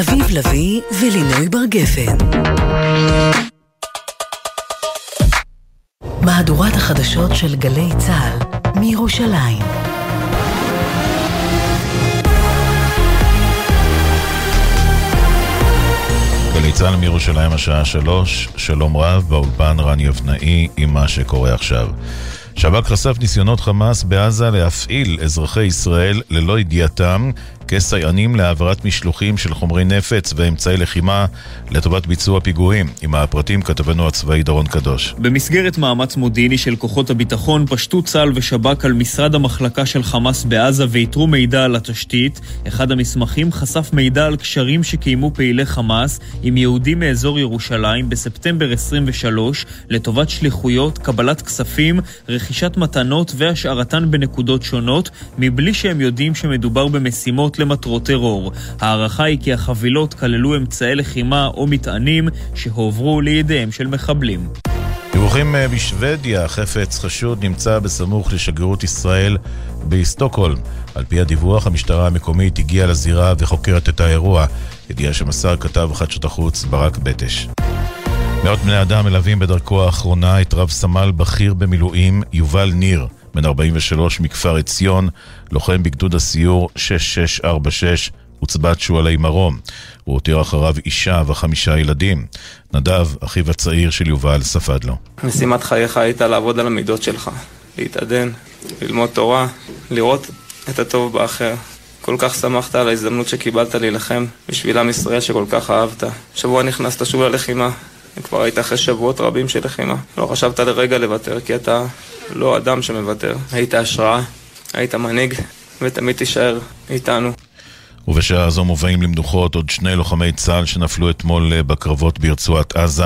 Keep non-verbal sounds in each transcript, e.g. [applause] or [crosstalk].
אביב לביא ולינוי בר גפן. מהדורת החדשות של גלי צה"ל מירושלים. גלי צה"ל מירושלים השעה שלוש, שלום רב, באולפן רני אבנאי עם מה שקורה עכשיו. שב"כ חשף ניסיונות חמאס בעזה להפעיל אזרחי ישראל ללא ידיעתם כסייענים להעברת משלוחים של חומרי נפץ ואמצעי לחימה לטובת ביצוע פיגועים. עם הפרטים כתבנו הצבאי דורון קדוש. במסגרת מאמץ מודיעיני של כוחות הביטחון פשטו צה"ל ושב"כ על משרד המחלקה של חמאס בעזה ואיתרו מידע על התשתית. אחד המסמכים חשף מידע על קשרים שקיימו פעילי חמאס עם יהודים מאזור ירושלים בספטמבר 23 לטובת שליחויות, קבלת כספים, רכישת מתנות והשארתן בנקודות שונות, מבלי שהם יודעים שמדובר במשימות למטרות טרור. ההערכה היא כי החבילות כללו אמצעי לחימה או מטענים שהועברו לידיהם של מחבלים. דיווחים אה, בשוודיה, חפץ חשוד נמצא בסמוך לשגרירות ישראל בסטוקהולם. על פי הדיווח, המשטרה המקומית הגיעה לזירה וחוקרת את האירוע. ידיעה שמסר כתב חדשות החוץ ברק בטש. מאות בני אדם מלווים בדרכו האחרונה את רב סמל בכיר במילואים יובל ניר. בן 43 מכפר עציון, לוחם בגדוד הסיור 6646, עוצבת שועלי מרום. הוא הותיר אחריו אישה וחמישה ילדים. נדב, אחיו הצעיר של יובל, ספד לו. משימת חייך הייתה לעבוד על המידות שלך, להתעדן, ללמוד תורה, לראות את הטוב באחר. כל כך שמחת על ההזדמנות שקיבלת להילחם בשביל עם ישראל שכל כך אהבת. שבוע נכנסת שוב ללחימה, כבר היית אחרי שבועות רבים של לחימה. לא חשבת לרגע לוותר, כי אתה לא אדם שמוותר. היית השראה, היית מנהיג, ותמיד תישאר איתנו. ובשעה זו מובאים למנוחות עוד שני לוחמי צה"ל שנפלו אתמול אה, בקרבות ברצועת עזה.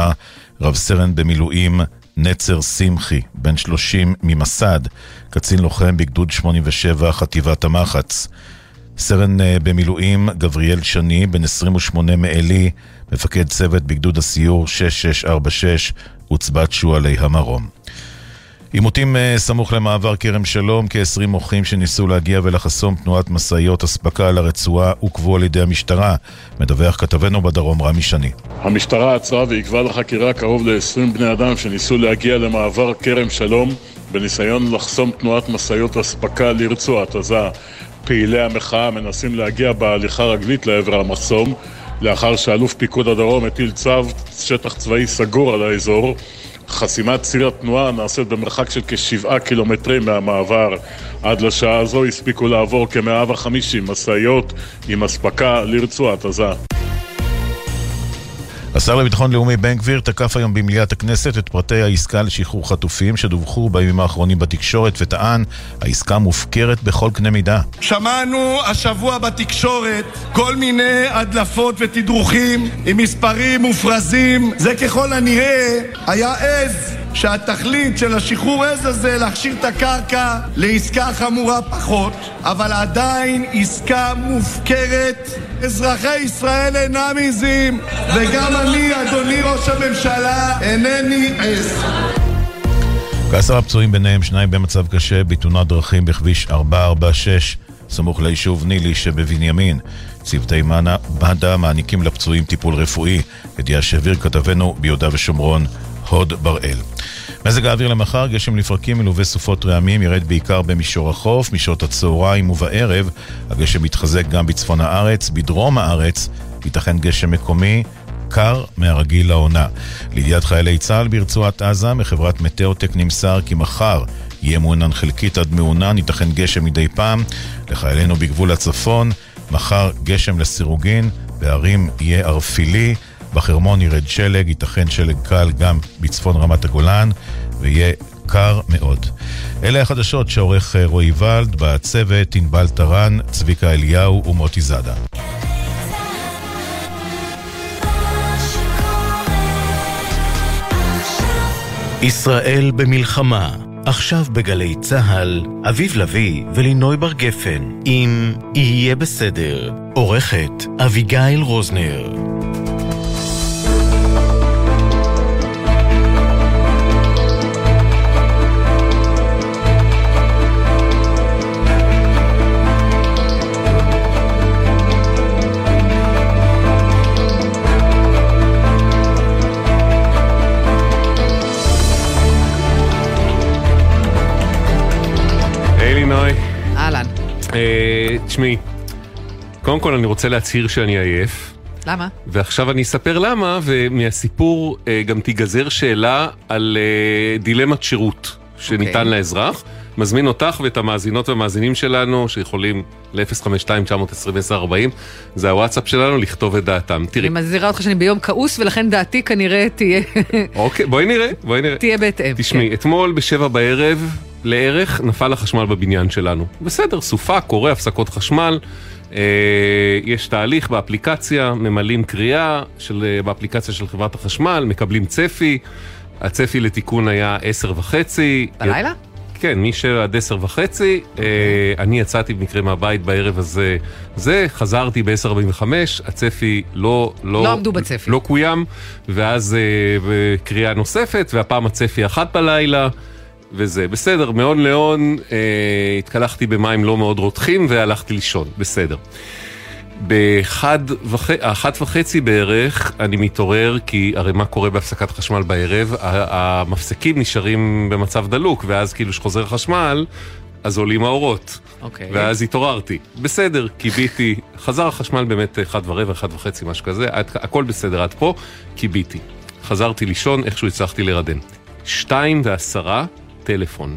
רב סרן במילואים נצר שמחי, בן 30 ממסד, קצין לוחם בגדוד 87, חטיבת המחץ. סרן אה, במילואים גבריאל שני, בן 28 מעלי, מפקד צוות בגדוד הסיור 6646, עוצבת שועלי המרום. עימותים אה, סמוך למעבר כרם שלום, כ-20 מוחים שניסו להגיע ולחסום תנועת משאיות אספקה לרצועה עוכבו על ידי המשטרה. מדווח כתבנו בדרום רמי שני. המשטרה עצרה ועיכבה לחקירה קרוב ל-20 בני אדם שניסו להגיע למעבר כרם שלום בניסיון לחסום תנועת משאיות אספקה לרצועת עזה. פעילי המחאה מנסים להגיע בהליכה רגלית לעבר המחסום לאחר שאלוף פיקוד הדרום הטיל צו שטח צבאי סגור על האזור חסימת ציר התנועה נעשית במרחק של כשבעה קילומטרים מהמעבר. עד לשעה הזו הספיקו לעבור כ-150 משאיות עם אספקה לרצועת עזה. השר לביטחון לאומי בן גביר תקף היום במליאת הכנסת את פרטי העסקה לשחרור חטופים שדווחו בימים האחרונים בתקשורת וטען העסקה מופקרת בכל קנה מידה. שמענו השבוע בתקשורת כל מיני הדלפות ותדרוכים עם מספרים מופרזים זה ככל הנראה היה עז שהתכלית של השחרור עז הזה להכשיר את הקרקע לעסקה חמורה פחות, אבל עדיין עסקה מופקרת. אזרחי ישראל אינם עזים, וגם אני, אדוני ראש הממשלה, אינני עז. כעשרה פצועים ביניהם שניים במצב קשה בתאונת דרכים בכביש 446 סמוך ליישוב נילי שבבנימין. צוותי מד"א מעניקים לפצועים טיפול רפואי. ידיעה שהעביר כתבנו ביהודה ושומרון הוד בראל. מזג האוויר למחר, גשם לפרקים מלווה סופות רעמים, ירד בעיקר במישור החוף, משעות הצהריים ובערב. הגשם מתחזק גם בצפון הארץ, בדרום הארץ ייתכן גשם מקומי. קר מהרגיל לעונה. לידיעת חיילי צה"ל ברצועת עזה, מחברת מטאוטק נמסר כי מחר יהיה מעונן חלקית עד מעונן, ייתכן גשם מדי פעם. לחיילינו בגבול הצפון, מחר גשם לסירוגין, בערים יהיה ערפילי. בחרמון ירד שלג, ייתכן שלג קל גם בצפון רמת הגולן, ויהיה קר מאוד. אלה החדשות שעורך אה, רועי ולד, בצוות ענבל טרן, צביקה אליהו ומוטי זאדה. ישראל במלחמה, עכשיו בגלי צה"ל, אביב לביא ולינוי בר גפן, אם יהיה בסדר, עורכת אביגיל רוזנר. תשמעי, קודם כל אני רוצה להצהיר שאני עייף. למה? ועכשיו אני אספר למה, ומהסיפור אה, גם תיגזר שאלה על אה, דילמת שירות שניתן okay. אוקיי. לאזרח. מזמין אותך ואת המאזינות והמאזינים שלנו, שיכולים ל-052-920-1040, זה הוואטסאפ שלנו, לכתוב את דעתם. תראי. אני מזהירה אותך שאני ביום כעוס, ולכן דעתי כנראה תהיה... אוקיי, בואי נראה, בואי נראה. תהיה בהתאם. תשמעי, כן. אתמול בשבע בערב, לערך, נפל החשמל בבניין שלנו. בסדר, סופה, קורה, הפסקות חשמל. אה, יש תהליך באפליקציה, ממלאים קריאה של, אה, באפליקציה של חברת החשמל, מקבלים צפי. הצפי לתיקון היה עשר וחצי. בלילה? כן, משבע עד עשר וחצי. Okay. אוקיי. אני יצאתי במקרה מהבית בערב הזה, זה, חזרתי ב-10.45, הצפי לא... לא, לא עמדו בצפי. לא קוים, ואז קריאה נוספת, והפעם הצפי אחת בלילה. וזה, בסדר, מהון להון אה, התקלחתי במים לא מאוד רותחים והלכתי לישון, בסדר. באחת וח... וחצי בערך אני מתעורר, כי הרי מה קורה בהפסקת חשמל בערב? המפסקים נשארים במצב דלוק, ואז כאילו שחוזר חשמל, אז עולים האורות. אוקיי. Okay. ואז התעוררתי. בסדר, קיביתי, חזר החשמל באמת אחד ורבע, אחד וחצי, משהו כזה, הכל בסדר עד פה, קיביתי. חזרתי לישון, איכשהו הצלחתי לרדם. שתיים ועשרה, טלפון.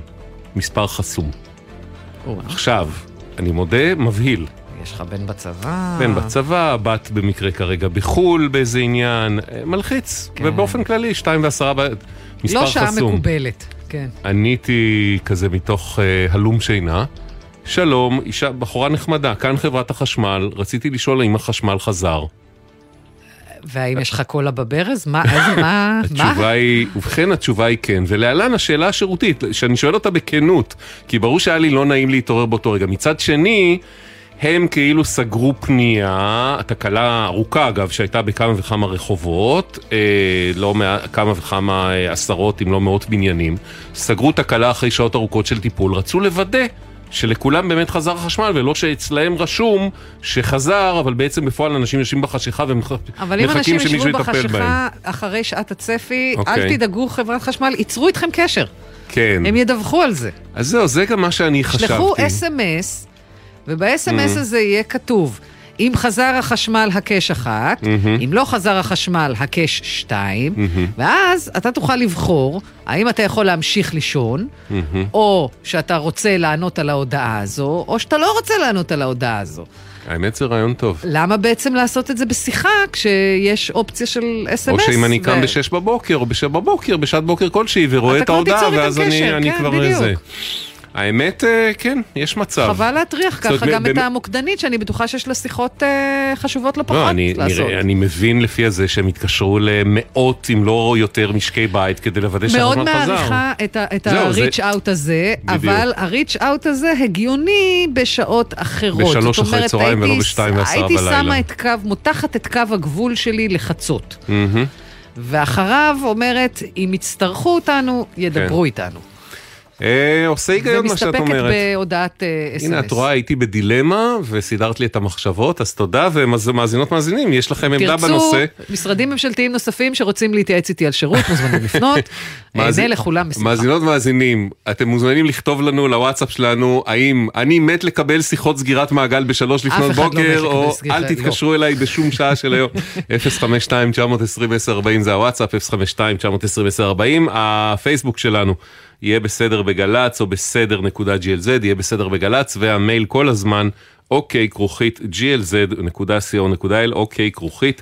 מספר חסום. עכשיו, אני מודה, מבהיל. יש לך בן בצבא. בן בצבא, בת במקרה כרגע בחו"ל באיזה עניין, אה, מלחיץ. כן. ובאופן כללי, שתיים ועשרה, מספר לא חסום. לא שעה מקובלת, כן. עניתי כזה מתוך uh, הלום שינה. שלום, אישה, בחורה נחמדה, כאן חברת החשמל, רציתי לשאול האם החשמל חזר. והאם יש לך קולה בברז? מה, איזה, מה? התשובה היא, ובכן התשובה היא כן. ולהלן השאלה השירותית, שאני שואל אותה בכנות, כי ברור שהיה לי לא נעים להתעורר באותו רגע. מצד שני, הם כאילו סגרו פנייה, תקלה ארוכה אגב, שהייתה בכמה וכמה רחובות, אה, לא מה, כמה וכמה אה, עשרות אם לא מאות בניינים, סגרו תקלה אחרי שעות ארוכות של טיפול, רצו לוודא שלכולם באמת חזר החשמל, ולא שאצלהם רשום שחזר, אבל בעצם בפועל אנשים יושבים בחשיכה ומחכים שמישהו יטפל בהם. אבל אם אנשים ישבו בחשיכה אחרי שעת הצפי, okay. אל אוקיי. תדאגו חברת חשמל, ייצרו איתכם קשר. כן. הם ידווחו על זה. אז זהו, זה גם מה שאני חשבתי. שלחו אס.אם.אס. וב-SMS mm-hmm. הזה יהיה כתוב, אם חזר החשמל הקש אחת, mm-hmm. אם לא חזר החשמל הקש שתיים, mm-hmm. ואז אתה תוכל לבחור האם אתה יכול להמשיך לישון, mm-hmm. או שאתה רוצה לענות על ההודעה הזו, או שאתה לא רוצה לענות על ההודעה הזו. האמת זה רעיון טוב. למה בעצם לעשות את זה בשיחה כשיש אופציה של אס.אם.אס? או שאם אני קם ב-6 בבוקר או ב-7 בבוקר, בשעת בוקר כלשהי, ורואה את ההודעה, ואז אני, אני כן, כבר... בדיוק. זה. האמת, אה, כן, יש מצב. חבל להטריח ככה גם את המוקדנית, שאני בטוחה שיש לה שיחות אה, חשובות לא פחות לא, אני, לעשות. אני מבין לפי הזה שהם התקשרו למאות, אם לא יותר, משקי בית כדי לוודא שהחשמל חזר. מאוד מעריכה את ה-reach out הזה, אבל ה-reach out הזה הגיוני בשעות אחרות. בשלוש אחרי צהריים ולא בשתיים ועשרה בלילה. הייתי שמה את קו, מותחת את קו הגבול שלי לחצות. Mm-hmm. ואחריו אומרת, אם יצטרכו אותנו, ידברו כן. איתנו. אה, עושה היגיון מה שאת אומרת. ומסתפקת בהודעת אס.אם.אס. הנה, את רואה, הייתי בדילמה וסידרת לי את המחשבות, אז תודה, ומאזינות מאזינים, יש לכם עמדה בנושא. תרצו משרדים ממשלתיים נוספים שרוצים להתייעץ איתי על שירות, מוזמנים לפנות. [laughs] אענה לכולם בשמחה. מאזינות מאזינים, אתם מוזמנים לכתוב לנו לוואטסאפ שלנו, האם אני מת לקבל שיחות סגירת מעגל בשלוש לפנות לא בוקר, או אל לא. תתקשרו אליי בשום שעה של היום. [laughs] 052-920-1040 זה הוואטסאפ, 052-920-1040, הפייסבוק שלנו. יהיה בסדר בגל"צ או בסדר נקודה glz, יהיה בסדר בגל"צ, והמייל כל הזמן, אוקיי כרוכית glz.co.il, אוקיי כרוכית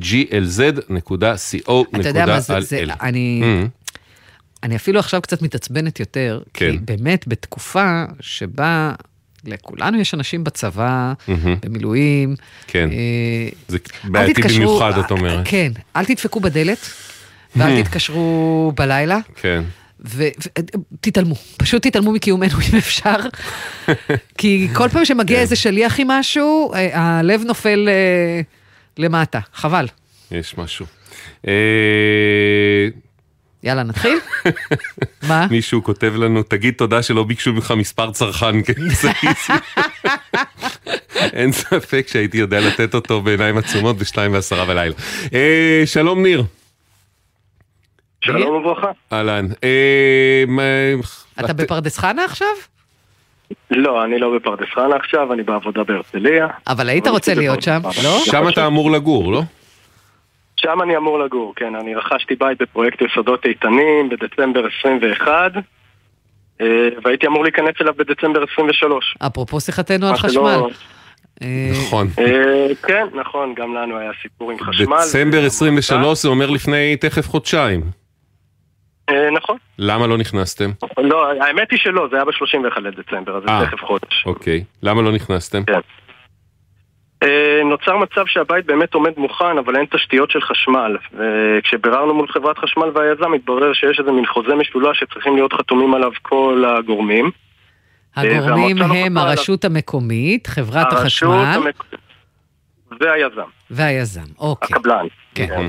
glz.co.il. אתה יודע מה זה, זה אני... Mm-hmm. אני אפילו עכשיו קצת מתעצבנת יותר, כן. כי באמת בתקופה שבה לכולנו יש אנשים בצבא, mm-hmm. במילואים. כן, אה, זה בעייתי במיוחד, את אומרת. כן, אל תדפקו בדלת, ואל תתקשרו בלילה. כן. ותתעלמו, פשוט תתעלמו מקיומנו אם אפשר. [laughs] כי כל פעם שמגיע כן. איזה שליח עם משהו, אה, הלב נופל אה, למטה, חבל. יש משהו. אה, יאללה, נתחיל? [laughs] מה? מישהו כותב לנו, תגיד תודה שלא ביקשו ממך מספר צרכן, כן, [laughs] אין ספק שהייתי יודע לתת אותו בעיניים עצומות בשתיים ועשרה בלילה. שלום ניר. שלום וברכה. אהלן. אה, אתה בפרדס חנה עכשיו? לא, אני לא בפרדס חנה עכשיו, אני בעבודה בהרצליה. אבל היית אבל רוצה להיות שם, לא? שם אתה אמור לגור, לא? שם אני אמור לגור, כן. אני רכשתי בית בפרויקט יסודות איתנים בדצמבר 21, אה, והייתי אמור להיכנס אליו בדצמבר 23. אפרופו שיחתנו על שלא- חשמל. אה, נכון. כן, נכון, גם לנו היה סיפור עם חשמל. דצמבר 23 זה אומר לפני תכף חודשיים. אה, נכון. למה לא נכנסתם? לא, האמת היא שלא, זה היה ב-31 לדצמבר, אז אה. זה תכף חודש. אוקיי. למה לא נכנסתם? כן. אה, נוצר מצב שהבית באמת עומד מוכן, אבל אין תשתיות של חשמל. וכשביררנו מול חברת חשמל והיזם, התברר שיש איזה מין חוזה משולש שצריכים להיות חתומים עליו כל הגורמים. הגורמים לא הם חתמה הרשות המקומית, חברת הרשות החשמל והיזם, והיזם. אוקיי. הקבלן. כן.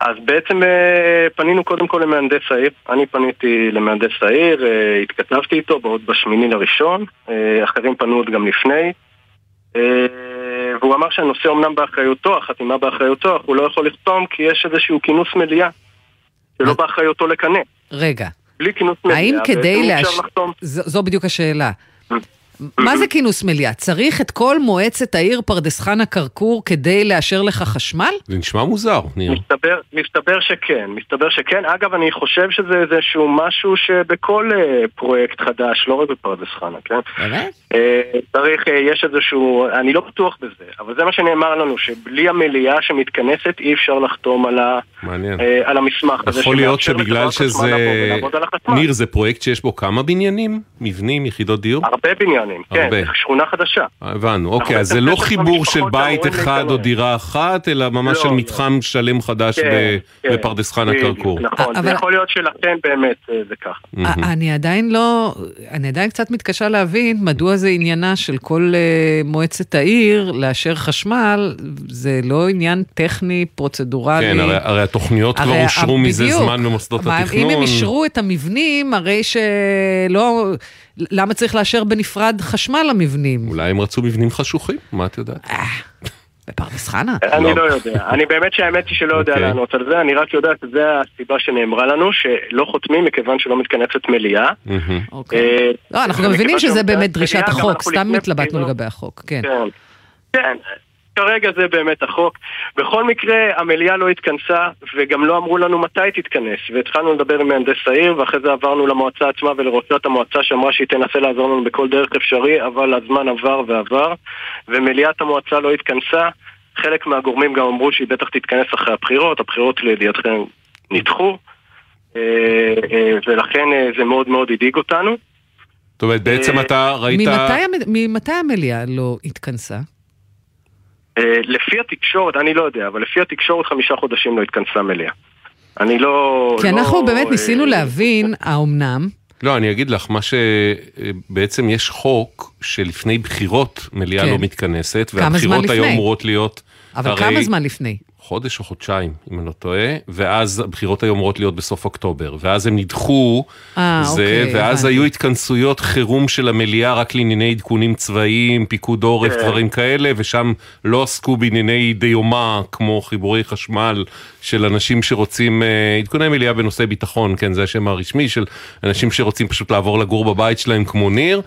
אז בעצם אה, פנינו קודם כל למהנדס העיר. אני פניתי למהנדס העיר, אה, התכתבתי איתו בעוד בשמיני לראשון, אה, אחרים פנו עוד גם לפני. והוא אמר שהנושא אומנם באחריותו, החתימה באחריותו, אך הוא לא יכול לחתום כי יש איזשהו כינוס מליאה שלא באחריותו לקנא. רגע, בלי כינוס מליאה, האם כדי לחתום. זו זו בדיוק השאלה. מה זה כינוס מליאה? צריך את כל מועצת העיר פרדס חנה כרכור כדי לאשר לך חשמל? זה נשמע מוזר, ניר. מסתבר, מסתבר שכן, מסתבר שכן. אגב, אני חושב שזה איזשהו משהו שבכל אה, פרויקט חדש, לא רק בפרדס חנה, כן? באמת? אה, צריך, אה, יש איזשהו, אני לא בטוח בזה, אבל זה מה שנאמר לנו, שבלי המליאה שמתכנסת אי אפשר לחתום על, ה. אה, על המסמך הזה. יכול להיות שבגלל שזה... ניר, זה פרויקט שיש בו כמה בניינים? מבנים, יחידות דיור? הרבה בניינים, כן, הרבה. שכונה חדשה. הבנו, אוקיי, אז זה לא חיבור של בית אחד או. דירה אחת, אלא ממש לא, של לא. מתחם שלם חדש כן, ב- כן, בפרדס חנה כרכור. נכון, אבל- זה יכול להיות שלכן באמת אה, זה ככה. א- אני עדיין לא, אני עדיין קצת מתקשה להבין מדוע זה עניינה של כל אה, מועצת העיר לאשר חשמל, זה לא עניין טכני, פרוצדורלי. כן, הרי- הרי התוכניות כבר הרי אושרו מזה. זמן במוסדות התכנון. אם הם אישרו את המבנים, הרי שלא... למה צריך לאשר בנפרד חשמל למבנים? אולי הם רצו מבנים חשוכים, מה את יודעת? בפרדס חנה? אני לא יודע. [laughs] אני באמת שהאמת היא שלא יודע אוקיי. לענות על זה, אני רק יודע שזה הסיבה שנאמרה לנו, שלא חותמים מכיוון שלא מתכנסת מליאה. אוקיי. אה, לא, אנחנו גם מבינים שזה באמת דרישת החוק, סתם התלבטנו. לגבי החוק, כן. כן. כרגע זה באמת החוק. בכל מקרה, המליאה לא התכנסה, וגם לא אמרו לנו מתי תתכנס. והתחלנו לדבר עם מהנדס העיר, ואחרי זה עברנו למועצה עצמה ולראשת המועצה שאמרה שהיא תנסה לעזור לנו בכל דרך אפשרי, אבל הזמן עבר ועבר, ומליאת המועצה לא התכנסה. חלק מהגורמים גם אמרו שהיא בטח תתכנס אחרי הבחירות, הבחירות לידיעתכם נדחו, אה, אה, ולכן אה, זה מאוד מאוד הדאיג אותנו. זאת אומרת, בעצם אתה ראית... ממתי המליאה לא התכנסה? אה, לפי התקשורת, אני לא יודע, אבל לפי התקשורת חמישה חודשים לא התכנסה מליאה. אני לא... כי לא, אנחנו באמת אה, ניסינו להבין, האומנם? לא, אני אגיד לך, מה שבעצם יש חוק שלפני בחירות מליאה כן. לא מתכנסת, והבחירות היו? אמורות להיות... אבל הרי כמה זמן לפני? חודש או חודשיים, אם אני לא טועה, ואז הבחירות היו אמורות להיות בסוף אוקטובר, ואז הם נדחו, אה, זה, אוקיי, ואז הבנתי. היו התכנסויות חירום של המליאה רק לענייני עדכונים צבאיים, פיקוד עורף, כן. דברים כאלה, ושם לא עסקו בענייני דיומא, כמו חיבורי חשמל של אנשים שרוצים, אה, עדכוני מליאה בנושאי ביטחון, כן, זה השם הרשמי של אנשים שרוצים פשוט לעבור לגור בבית שלהם כמו ניר.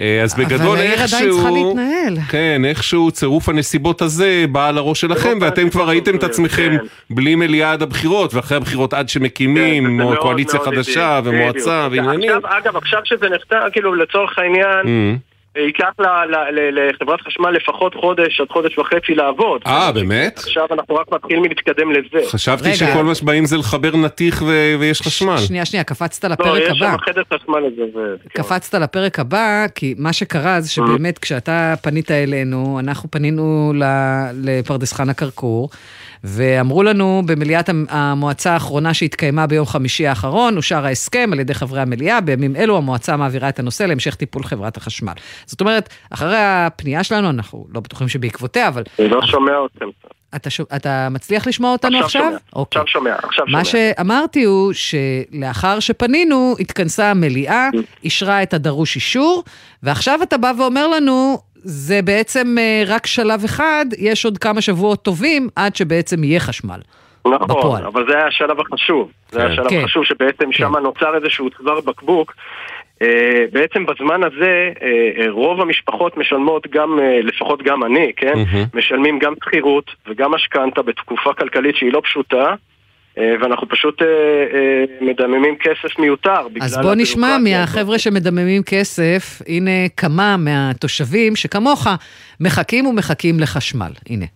אה, אז אבל בגדול העיר עדיין איכשהו, צריכה להתנהל. כן, איכשהו צירוף הנסיבות הזה בא על הראש שלכם, צירוף ואתם כבר ראיתם את הזה, עצמכם כן. בלי מליאה עד הבחירות, ואחרי הבחירות עד כן, שמקימים, זה או קואליציה חדשה, ומועצה. ועניינים. עכשיו, אגב, עכשיו שזה נחתם, כאילו לצורך העניין, Mm. ייקח ל- ל- ל- לחברת חשמל לפחות חודש עד חודש וחצי לעבוד. אה, באמת? עכשיו אנחנו רק מתחילים להתקדם לזה. חשבתי. שכל מה שבאים זה לחבר נתיך ויש חשמל. שנייה, שנייה, קפצת לא, לפרק יש הבא. שם חדר חשמל לזה. כן. קפצת לפרק הבא, כי מה שקרה זה שבאמת כשאתה פנית אלינו, אנחנו פנינו ל- לפרדס חנה כרכור, ואמרו לנו במליאת המ- המועצה האחרונה שהתקיימה ביום חמישי האחרון, אושר ההסכם על ידי חברי המליאה, בימים אלו המועצה מעבירה את הנושא להמשך טיפול חברת החשמל. זאת אומרת, אחרי הפנייה שלנו, אנחנו לא בטוחים שבעקבותיה, אבל אני לא שומע אתכם. אתה, שו- אתה מצליח לשמוע אותנו עכשיו? שומע, אוקיי. עכשיו שומע, עכשיו שומע. מה שאמרתי הוא שלאחר שפנינו, התכנסה המליאה, אישרה את הדרוש אישור, ועכשיו אתה בא ואומר לנו, זה בעצם אה, רק שלב אחד, יש עוד כמה שבועות טובים עד שבעצם יהיה חשמל. נכון, בפועל. אבל זה היה השלב החשוב. זה היה כן. השלב כן. החשוב שבעצם שם נוצר איזשהו צוואר בקבוק. אה, בעצם בזמן הזה אה, רוב המשפחות משלמות גם, לפחות גם אני, כן? Mm-hmm. משלמים גם שכירות וגם משכנתה בתקופה כלכלית שהיא לא פשוטה. ואנחנו פשוט מדממים כסף מיותר. אז בוא נשמע מהחבר'ה שמדממים כסף, הנה כמה מהתושבים שכמוך מחכים ומחכים לחשמל. הנה.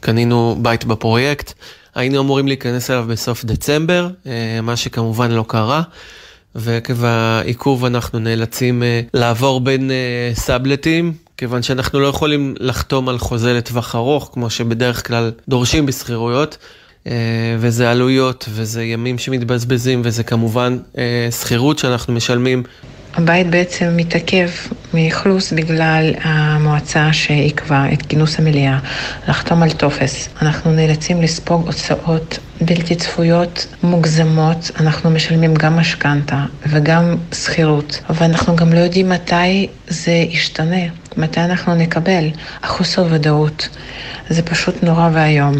קנינו בית בפרויקט, היינו אמורים להיכנס אליו בסוף דצמבר, מה שכמובן לא קרה. ועקב העיכוב אנחנו נאלצים אה, לעבור בין אה, סאבלטים, כיוון שאנחנו לא יכולים לחתום על חוזה לטווח ארוך, כמו שבדרך כלל דורשים בשכירויות. אה, וזה עלויות, וזה ימים שמתבזבזים, וזה כמובן שכירות שאנחנו משלמים הבית בעצם מתעכב מאכלוס בגלל המועצה שעיכבה את כינוס המליאה לחתום על טופס. אנחנו נאלצים לספוג הוצאות בלתי צפויות, מוגזמות. אנחנו משלמים גם משכנתה וגם שכירות, ואנחנו גם לא יודעים מתי זה ישתנה, מתי אנחנו נקבל. החוסר ודאות זה פשוט נורא ואיום,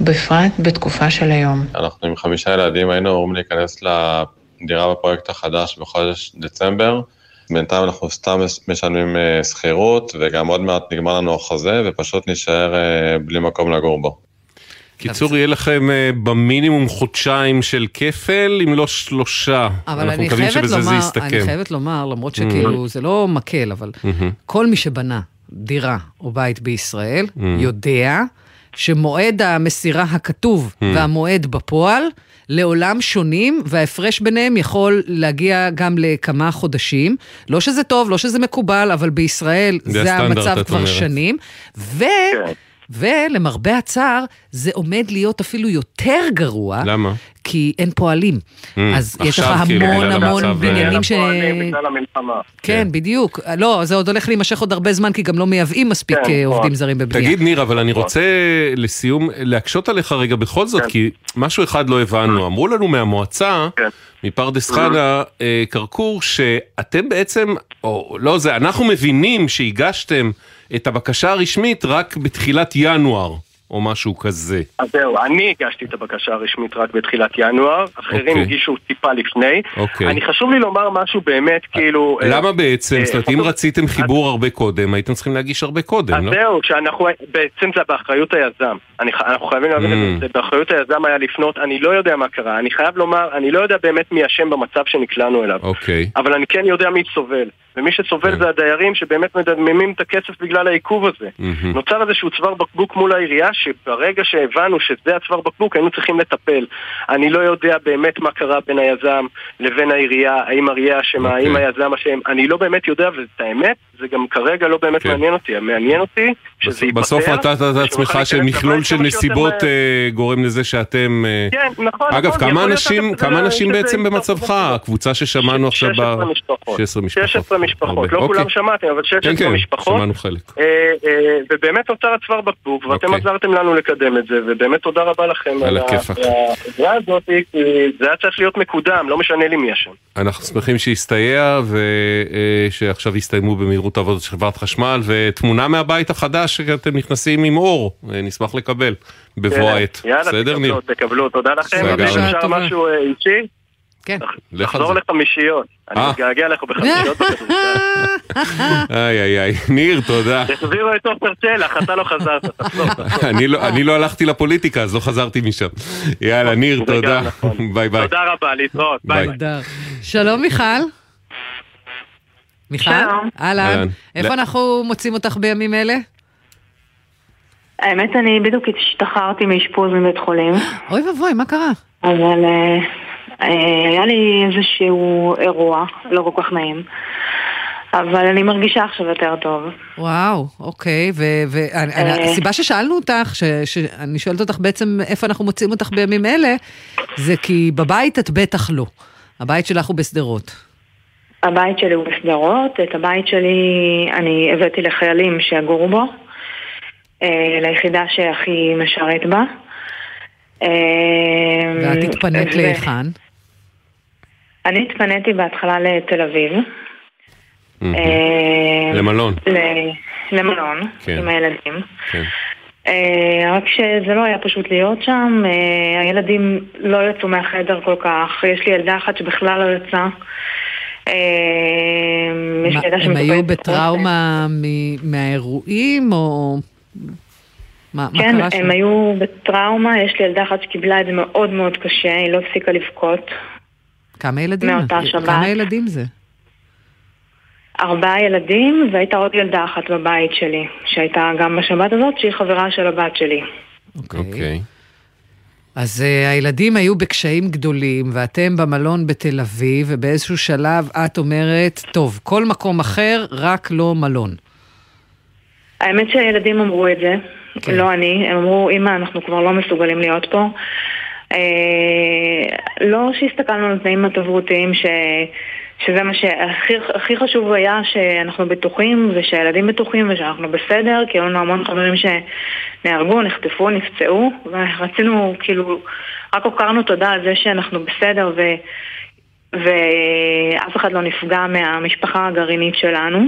בפרט בתקופה של היום. אנחנו עם חמישה ילדים היינו אמורים להיכנס ל... דירה בפרויקט החדש בחודש דצמבר. בינתיים אנחנו סתם משלמים אה, שכירות, וגם עוד מעט נגמר לנו החוזה, ופשוט נשאר אה, בלי מקום לגור בו. קיצור, יהיה לכם אה, במינימום חודשיים של כפל, אם לא שלושה. אבל אני חייבת, לומר, אני חייבת לומר, למרות שכאילו זה לא מקל, אבל כל מי שבנה דירה או בית בישראל, יודע שמועד המסירה הכתוב והמועד בפועל, לעולם שונים, וההפרש ביניהם יכול להגיע גם לכמה חודשים. לא שזה טוב, לא שזה מקובל, אבל בישראל זה, זה המצב כבר אומרת. שנים. ו... כן. ולמרבה הצער, זה עומד להיות אפילו יותר גרוע. למה? כי אין פועלים. Mm, אז יש לך כאילו, המון המון בניינים ש... בגלל המלחמה. כן, כן, בדיוק. לא, זה עוד הולך להימשך עוד הרבה זמן, כי גם לא מייבאים מספיק כן, אה, עובדים זרים בבנייה. תגיד, ניר, אבל אני נכון. רוצה לסיום להקשות עליך רגע בכל זאת, כן. כי משהו אחד לא הבנו. אמרו לנו מהמועצה, מפרדס חנה, אה, כרכור, שאתם בעצם, או לא זה, אנחנו מבינים שהגשתם את הבקשה הרשמית רק בתחילת ינואר. או משהו כזה. אז זהו, אני הגשתי את הבקשה הרשמית רק בתחילת ינואר, אחרים okay. אוקיי. הגישו טיפה לפני. Okay. אוקיי. אני חשוב לי לומר משהו באמת, כאילו... למה בעצם? אה, זאת אומרת, אם רציתם חיבור הרבה קודם, הייתם צריכים להגיש הרבה קודם, לא? אז זהו, שאנחנו... בעצם זה באחריות היזם. אנחנו חייבים להבין את זה, mm. באחריות היזם היה לפנות, אני לא יודע מה קרה. אני חייב לומר, אני לא יודע באמת מי אשם במצב שנקלענו אליו. אוקיי. אבל אני כן יודע מי סובל. ומי שסובל כן. זה הדיירים שבאמת מדממים את הכסף בגלל העיכוב הזה. נוצר איזשהו צוואר בקבוק מול העירייה, שברגע שהבנו שזה הצוואר בקבוק היינו צריכים לטפל. אני לא יודע באמת מה קרה בין היזם לבין העירייה, האם העירייה אשמה, okay. האם אוקיי. היזם אשם, אני לא באמת יודע, ואת האמת, זה גם כרגע לא באמת okay. כן. מעניין אותי. מעניין אותי שזה ייפתר. בסוף נתת את עצמך שמכלול של נסיבות uh, גורם לזה שאתם... Uh... כן, נכון, אגב, נכון, כמה אנשים, כמה אנשים בעצם במצבך? הקבוצה ששמענו עכשיו ב... 16 משפחות. 16 משפחות. משפחות, לא כולם אוקיי. שמעתם, אבל 16 כן, כן, משפחות. שמענו חלק. אה, אה, ובאמת נוצר הצוואר בקבוק, ואתם אוקיי. עזרתם לנו לקדם את זה, ובאמת תודה רבה לכם על העזרה הזאת, כי זה היה צריך להיות מקודם, לא משנה לי מי אשם. אנחנו שמחים שהסתייע, ושעכשיו אה, יסתיימו במהירות העבודות של חברת חשמל, ותמונה מהבית החדש שאתם נכנסים עם אור, נשמח לקבל בבוא כן, העת. בסדר, ניר? יאללה, תקבלו, תקבלו, תודה לכם, אפשר משהו אישי. כן. לחזור לחמישיות. אני אה. מתגעגע לך בחמישיות [laughs] איי איי איי, ניר, תודה. תחזירו את עופר שלח, אתה לא חזרת, [laughs] לא- אני לא הלכתי לפוליטיקה, אז לא חזרתי משם. יאללה, ניר, תודה. נכון. [laughs] ביי ביי. תודה רבה, להתראות. ביי ביי. שלום מיכל. מיכל? אהלן. איפה אנחנו מוצאים אותך בימים אלה? האמת, אני בדיוק השתחררתי מאשפוז מבית חולים. אוי ואבוי, מה קרה? אבל אה, אה, היה לי איזשהו אירוע לא כל כך נעים. אבל אני מרגישה עכשיו יותר טוב. וואו, אוקיי, והסיבה אה. ששאלנו אותך, שאני שואלת אותך בעצם איפה אנחנו מוצאים אותך בימים אלה, זה כי בבית את בטח לא. הבית שלך הוא בשדרות. הבית שלי הוא בשדרות, את הבית שלי אני הבאתי לחיילים שיגורו בו, ליחידה שהכי משרת בה. ואת התפנית להיכן? אני התפניתי בהתחלה לתל אביב. אה, למלון. למלון, כן. עם הילדים. כן. אה, רק שזה לא היה פשוט להיות שם, אה, הילדים לא יצאו מהחדר כל כך, יש לי ילדה אחת שבכלל לא יצאה. הם היו בטראומה מהאירועים, או... מה, כן, מה קרה הם היו בטראומה, יש לי ילדה אחת שקיבלה את זה מאוד מאוד קשה, היא לא הפסיקה לבכות. כמה ילדים? מאותה שבת. כמה ילדים זה? ארבעה ילדים, והייתה עוד ילדה אחת בבית שלי, שהייתה גם בשבת הזאת, שהיא חברה של הבת שלי. אוקיי. Okay. Okay. אז uh, הילדים היו בקשיים גדולים, ואתם במלון בתל אביב, ובאיזשהו שלב את אומרת, טוב, כל מקום אחר, רק לא מלון. האמת שהילדים אמרו את זה, כן. לא אני, הם אמרו, אמא, אנחנו כבר לא מסוגלים להיות פה. אה, לא שהסתכלנו על תנאים התברותיים, ש... שזה מה שהכי חשוב היה שאנחנו בטוחים ושהילדים בטוחים ושאנחנו בסדר, כי היו לנו המון חברים שנהרגו, נחטפו, נפצעו, ורצינו, כאילו, רק הוקרנו תודה על זה שאנחנו בסדר ו... ואף אחד לא נפגע מהמשפחה הגרעינית שלנו.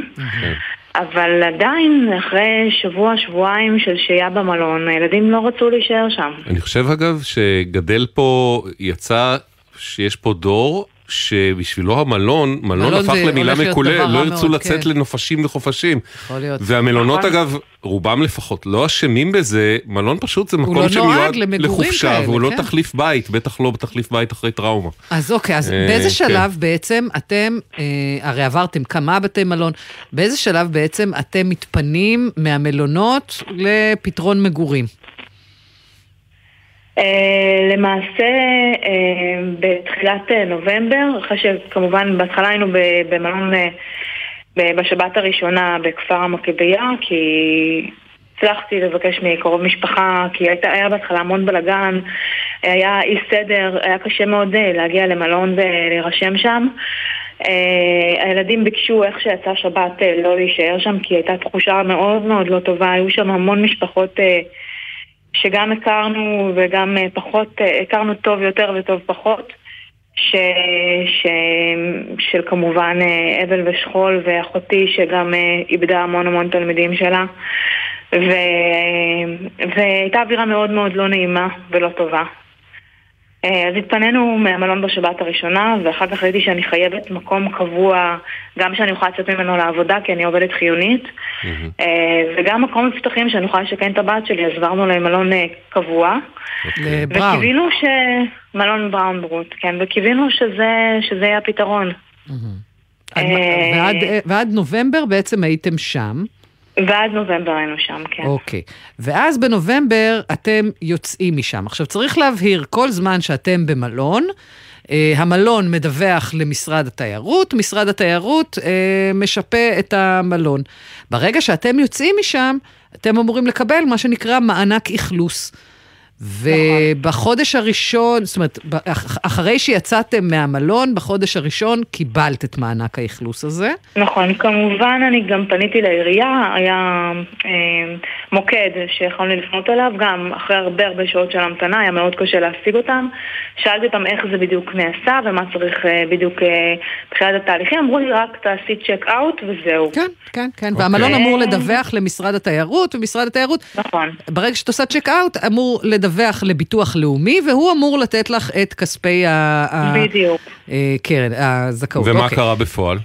אבל עדיין, אחרי שבוע, שבועיים של שהייה במלון, הילדים לא רצו להישאר שם. אני חושב אגב שגדל פה, יצא שיש פה דור שבשבילו המלון, מלון הפך למילה מקולה, לא ירצו לצאת כן. לנופשים וחופשים. יכול להיות. והמלונות נכון. אגב, רובם לפחות, לא אשמים בזה, מלון פשוט זה מקום לא שמיועד לחופשה, והוא לא כן. תחליף בית, בטח לא תחליף בית אחרי טראומה. אז אוקיי, אז אה, באיזה כן. שלב בעצם אתם, אה, הרי עברתם כמה בתי מלון, באיזה שלב בעצם אתם מתפנים מהמלונות לפתרון מגורים? Uh, למעשה, uh, בתחילת uh, נובמבר, אחרי שכמובן בהתחלה היינו במלון בשבת הראשונה בכפר המכבייה, כי הצלחתי לבקש מקרוב משפחה, כי הייתה, היה בהתחלה המון בלאגן, היה אי סדר, היה קשה מאוד להגיע למלון ולהירשם שם. Uh, הילדים ביקשו איך שיצא שבת uh, לא להישאר שם, כי הייתה תחושה מאוד מאוד לא טובה, היו שם המון משפחות... Uh, שגם הכרנו וגם אה, פחות, אה, הכרנו טוב יותר וטוב פחות, ש, ש, של כמובן אה, אבל ושכול ואחותי שגם איבדה המון המון תלמידים שלה ו, והייתה אווירה מאוד מאוד לא נעימה ולא טובה. אה, אז התפנינו מהמלון בשבת הראשונה, ואחר כך ראיתי שאני חייבת מקום קבוע, גם שאני אוכל לצאת ממנו לעבודה, כי אני עובדת חיונית, mm-hmm. וגם מקום מבטחים שאני אוכל לשכן את הבת שלי, אז עברנו למלון אה, קבוע. לבראון. וקיווינו ש... מלון בראון ברוט, כן, וקיווינו שזה, שזה יהיה הפתרון. Mm-hmm. ועד, ועד נובמבר בעצם הייתם שם. ועד נובמבר היינו שם, כן. אוקיי. ואז בנובמבר אתם יוצאים משם. עכשיו, צריך להבהיר, כל זמן שאתם במלון, אה, המלון מדווח למשרד התיירות, משרד התיירות אה, משפה את המלון. ברגע שאתם יוצאים משם, אתם אמורים לקבל מה שנקרא מענק אכלוס. ובחודש הראשון, זאת אומרת, אחרי שיצאתם מהמלון, בחודש הראשון קיבלת את מענק האכלוס הזה. נכון, כמובן אני גם פניתי לעירייה, היה אה, מוקד שיכולנו לפנות אליו, גם אחרי הרבה הרבה שעות של המתנה, היה מאוד קשה להשיג אותם. שאלתי אותם איך זה בדיוק נעשה ומה צריך אה, בדיוק אה, התהליכים, אמרו לי רק תעשי צ'ק אאוט וזהו. כן, כן, כן, okay. והמלון אוקיי. אמור לדווח למשרד התיירות, ומשרד התיירות, נכון. ברגע שאת עושה צ'ק אאוט, אמור לדווח. לדווח לביטוח לאומי, והוא אמור לתת לך את כספי בדיוק. הקרן, אה, הזכאות. ומה אוקיי. קרה בפועל?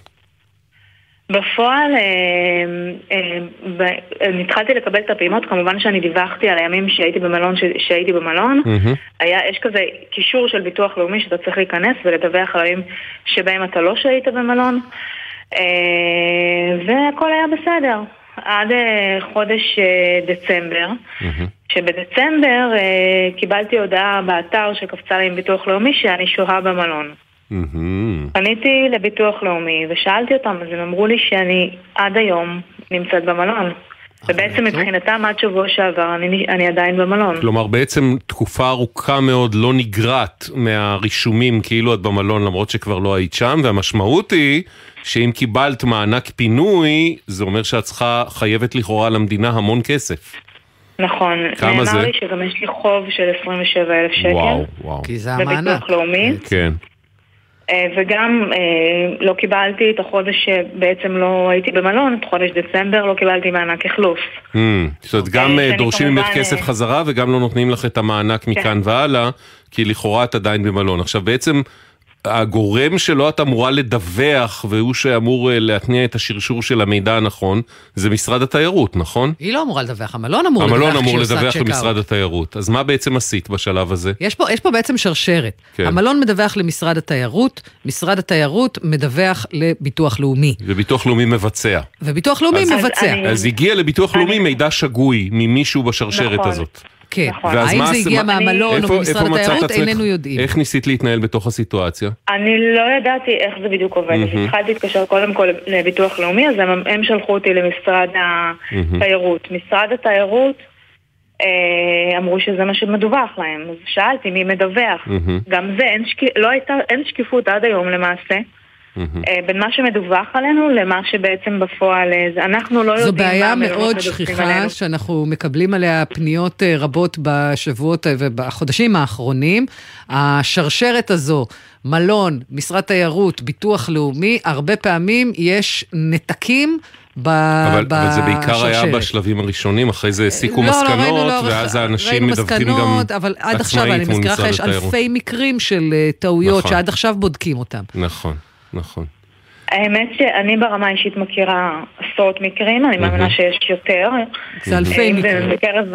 בפועל, אה, אה, התחלתי לקבל את הפעימות, כמובן שאני דיווחתי על הימים שהייתי במלון, שהייתי במלון. Mm-hmm. היה, יש כזה קישור של ביטוח לאומי שאתה צריך להיכנס ולדווח על הימים שבהם אתה לא שהית במלון, והכל היה בסדר. עד חודש דצמבר, mm-hmm. שבדצמבר אה, קיבלתי הודעה באתר שקפצה לי עם ביטוח לאומי שאני שוהה במלון. פניתי לביטוח לאומי ושאלתי אותם, אז הם אמרו לי שאני עד היום נמצאת במלון. ובעצם מבחינתם עד שבוע שעבר אני, אני עדיין במלון. כלומר בעצם תקופה ארוכה מאוד לא נגרעת מהרישומים כאילו את במלון למרות שכבר לא היית שם והמשמעות היא שאם קיבלת מענק פינוי זה אומר שאת צריכה חייבת לכאורה למדינה המון כסף. נכון. כמה זה? נאמר לי שגם יש לי חוב של 27,000 שקל. וואו, וואו. כי זה המענק. בביטוח לאומי. כן. אה, וגם אה, לא קיבלתי את החודש שבעצם לא הייתי במלון, את חודש דצמבר לא קיבלתי מענק אכלוס. Mm, זאת אומרת, גם אה, דורשים ממך כסף חזרה וגם לא נותנים לך את המענק מכאן כן. והלאה, כי לכאורה את עדיין במלון. עכשיו בעצם, הגורם שלו את אמורה לדווח והוא שאמור אה, להתניע את השרשור של המידע הנכון, זה משרד התיירות, נכון? היא לא אמורה לדווח, המלון אמור לדווח המלון אמור לדווח. למשרד התיירות. אז מה בעצם עשית בשלב הזה? יש פה, יש פה בעצם שרשרת. כן. המלון מדווח למשרד התיירות, משרד התיירות מדווח לביטוח לאומי, וביטוח לאומי מבצע. וביטוח לאומי אז- מבצע. אז הגיע לביטוח לאומי מידע שגוי ממישהו בשרשרת נכון. הזאת. כן, נכון. האם מה זה הגיע מה- מהמלון או ממשרד התיירות, עצמך? איננו יודעים. איך ניסית להתנהל בתוך הסיטואציה? אני לא ידעתי איך זה בדיוק עובד, אז מהמם. התחלתי להתקשר קודם כל לביטוח לאומי, אז הם, הם שלחו אותי למשרד התיירות. משרד התיירות אה, אמרו שזה מה שמדווח להם, אז שאלתי מי מדווח. גם זה, אין, שק... לא הייתה, אין שקיפות עד היום למעשה. אה, בין מה שמדווח עלינו למה שבעצם בפועל אה, זה. אנחנו לא יודעים זו בעיה מה מאוד שכיחה, עלינו. שאנחנו מקבלים עליה פניות אה, רבות בשבועות ובחודשים האחרונים. השרשרת הזו, מלון, משרד תיירות, ביטוח לאומי, הרבה פעמים יש נתקים ב- אבל, אבל זה בעיקר היה בשרשרת. בשלבים הראשונים, אחרי זה הסיקו לא, לא, ראינו מסקנות, לאורך- ואז האנשים מדווחים גם מסקנות, אבל עד עכשיו, אני עצמאית מול מזכירה לך, משרד יש התיירות. אלפי מקרים של טעויות נכון. שעד עכשיו בודקים אותם. נכון, נכון. האמת שאני ברמה האישית מכירה עשרות מקרים, אני מאמינה שיש יותר. זה אלפי אם מקרים. בקרב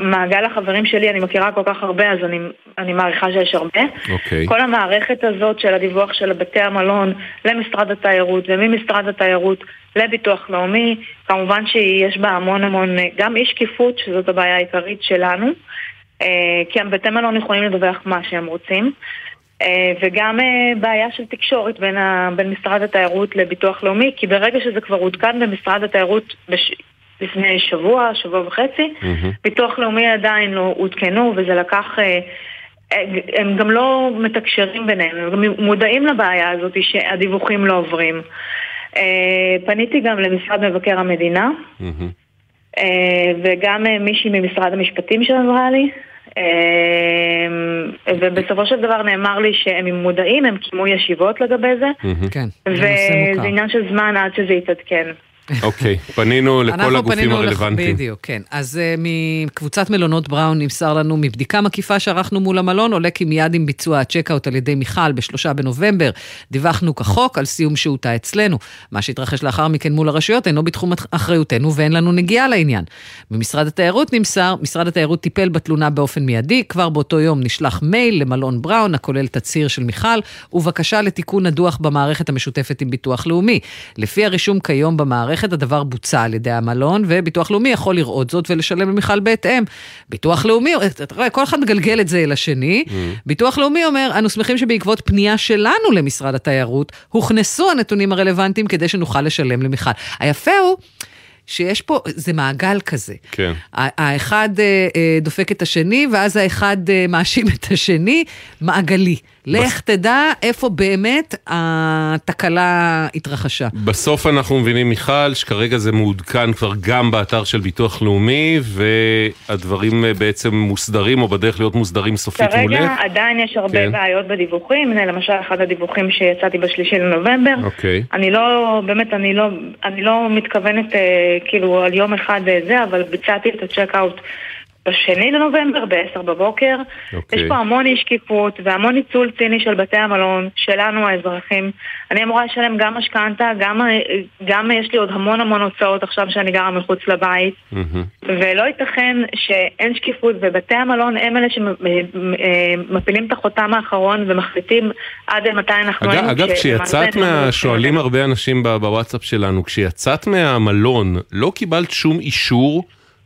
מעגל החברים שלי אני מכירה כל כך הרבה, אז אני, אני מעריכה שיש הרבה. אוקיי. כל המערכת הזאת של הדיווח של בתי המלון למשרד התיירות וממשרד התיירות לביטוח לאומי, כמובן שיש בה המון המון, גם אי שקיפות, שזאת הבעיה העיקרית שלנו, אה, כי בתי מלון יכולים לדווח מה שהם רוצים. אה, וגם אה, בעיה של תקשורת בין, ה, בין משרד התיירות לביטוח לאומי, כי ברגע שזה כבר עודכן במשרד התיירות בש... לפני שבוע, שבוע וחצי, ביטוח לאומי עדיין לא עודכנו, וזה לקח... אה, הם גם לא מתקשרים ביניהם, הם גם מודעים לבעיה הזאת שהדיווחים לא עוברים. פניתי גם למשרד מבקר המדינה, אה, וגם מישהי ממשרד המשפטים שעזרה לי. אה, ובסופו של דבר נאמר לי שהם מודעים, הם קיימו ישיבות לגבי זה, כן, וזה עניין של זמן עד שזה יתעדכן. אוקיי, פנינו לכל הגופים הרלוונטיים. בדיוק, כן. אז uh, מקבוצת מלונות בראון נמסר לנו, מבדיקה מקיפה שערכנו מול המלון, עולה כי מיד עם ביצוע הצ'קאוט על ידי מיכל בשלושה בנובמבר, דיווחנו כחוק על סיום שהותה אצלנו. מה שהתרחש לאחר מכן מול הרשויות אינו בתחום אחריותנו ואין לנו נגיעה לעניין. ממשרד התיירות נמסר, משרד התיירות טיפל בתלונה באופן מיידי, כבר באותו יום נשלח מייל למלון בראון, הכולל תצהיר של מיכל, ובקשה לתיקון הדוח במערכת המשותפת עם ביטוח לאומי. לפי הרישום כיום במערכת, הדבר בוצע על ידי המלון, וביטוח לאומי יכול לראות זאת ולשלם למיכל בהתאם. ביטוח לאומי, אתה רואה, כל אחד מגלגל את זה אל השני. ביטוח לאומי אומר, אנו שמחים שבעקבות פנייה שלנו למשרד התיירות, הוכנסו הנתונים הרלוונטיים כדי שנוכל לשלם למיכל. היפה הוא... שיש פה, זה מעגל כזה. כן. האחד אה, אה, דופק את השני, ואז האחד אה, מאשים את השני, מעגלי. לך תדע איפה באמת התקלה התרחשה. בסוף אנחנו מבינים, מיכל, שכרגע זה מעודכן כבר גם באתר של ביטוח לאומי, והדברים אה, בעצם מוסדרים, או בדרך להיות מוסדרים סופית מולך. כרגע עדיין יש הרבה כן. בעיות בדיווחים, הנה למשל אחד הדיווחים שיצאתי בשלישי לנובמבר. אוקיי. אני לא, באמת, אני לא, אני לא מתכוונת אה, כאילו על יום אחד אה, זה, אבל ביצעתי את הצ'ק-אאוט בשני לנובמבר, ב-10 בבוקר. אוקיי. יש פה המון אי שקיפות והמון ניצול ציני של בתי המלון, שלנו האזרחים. אני אמורה לשלם גם משכנתה, גם, גם יש לי עוד המון המון הוצאות עכשיו שאני גרה מחוץ לבית. ולא ייתכן שאין שקיפות ובתי המלון הם אלה שמפילים את החותם האחרון ומחליטים עד מתי אנחנו אגב. אגב כשלמעשה כשיצאת מה... שואלים הרבה אנשים בוואטסאפ שלנו, כשיצאת מהמלון, לא קיבלת שום אישור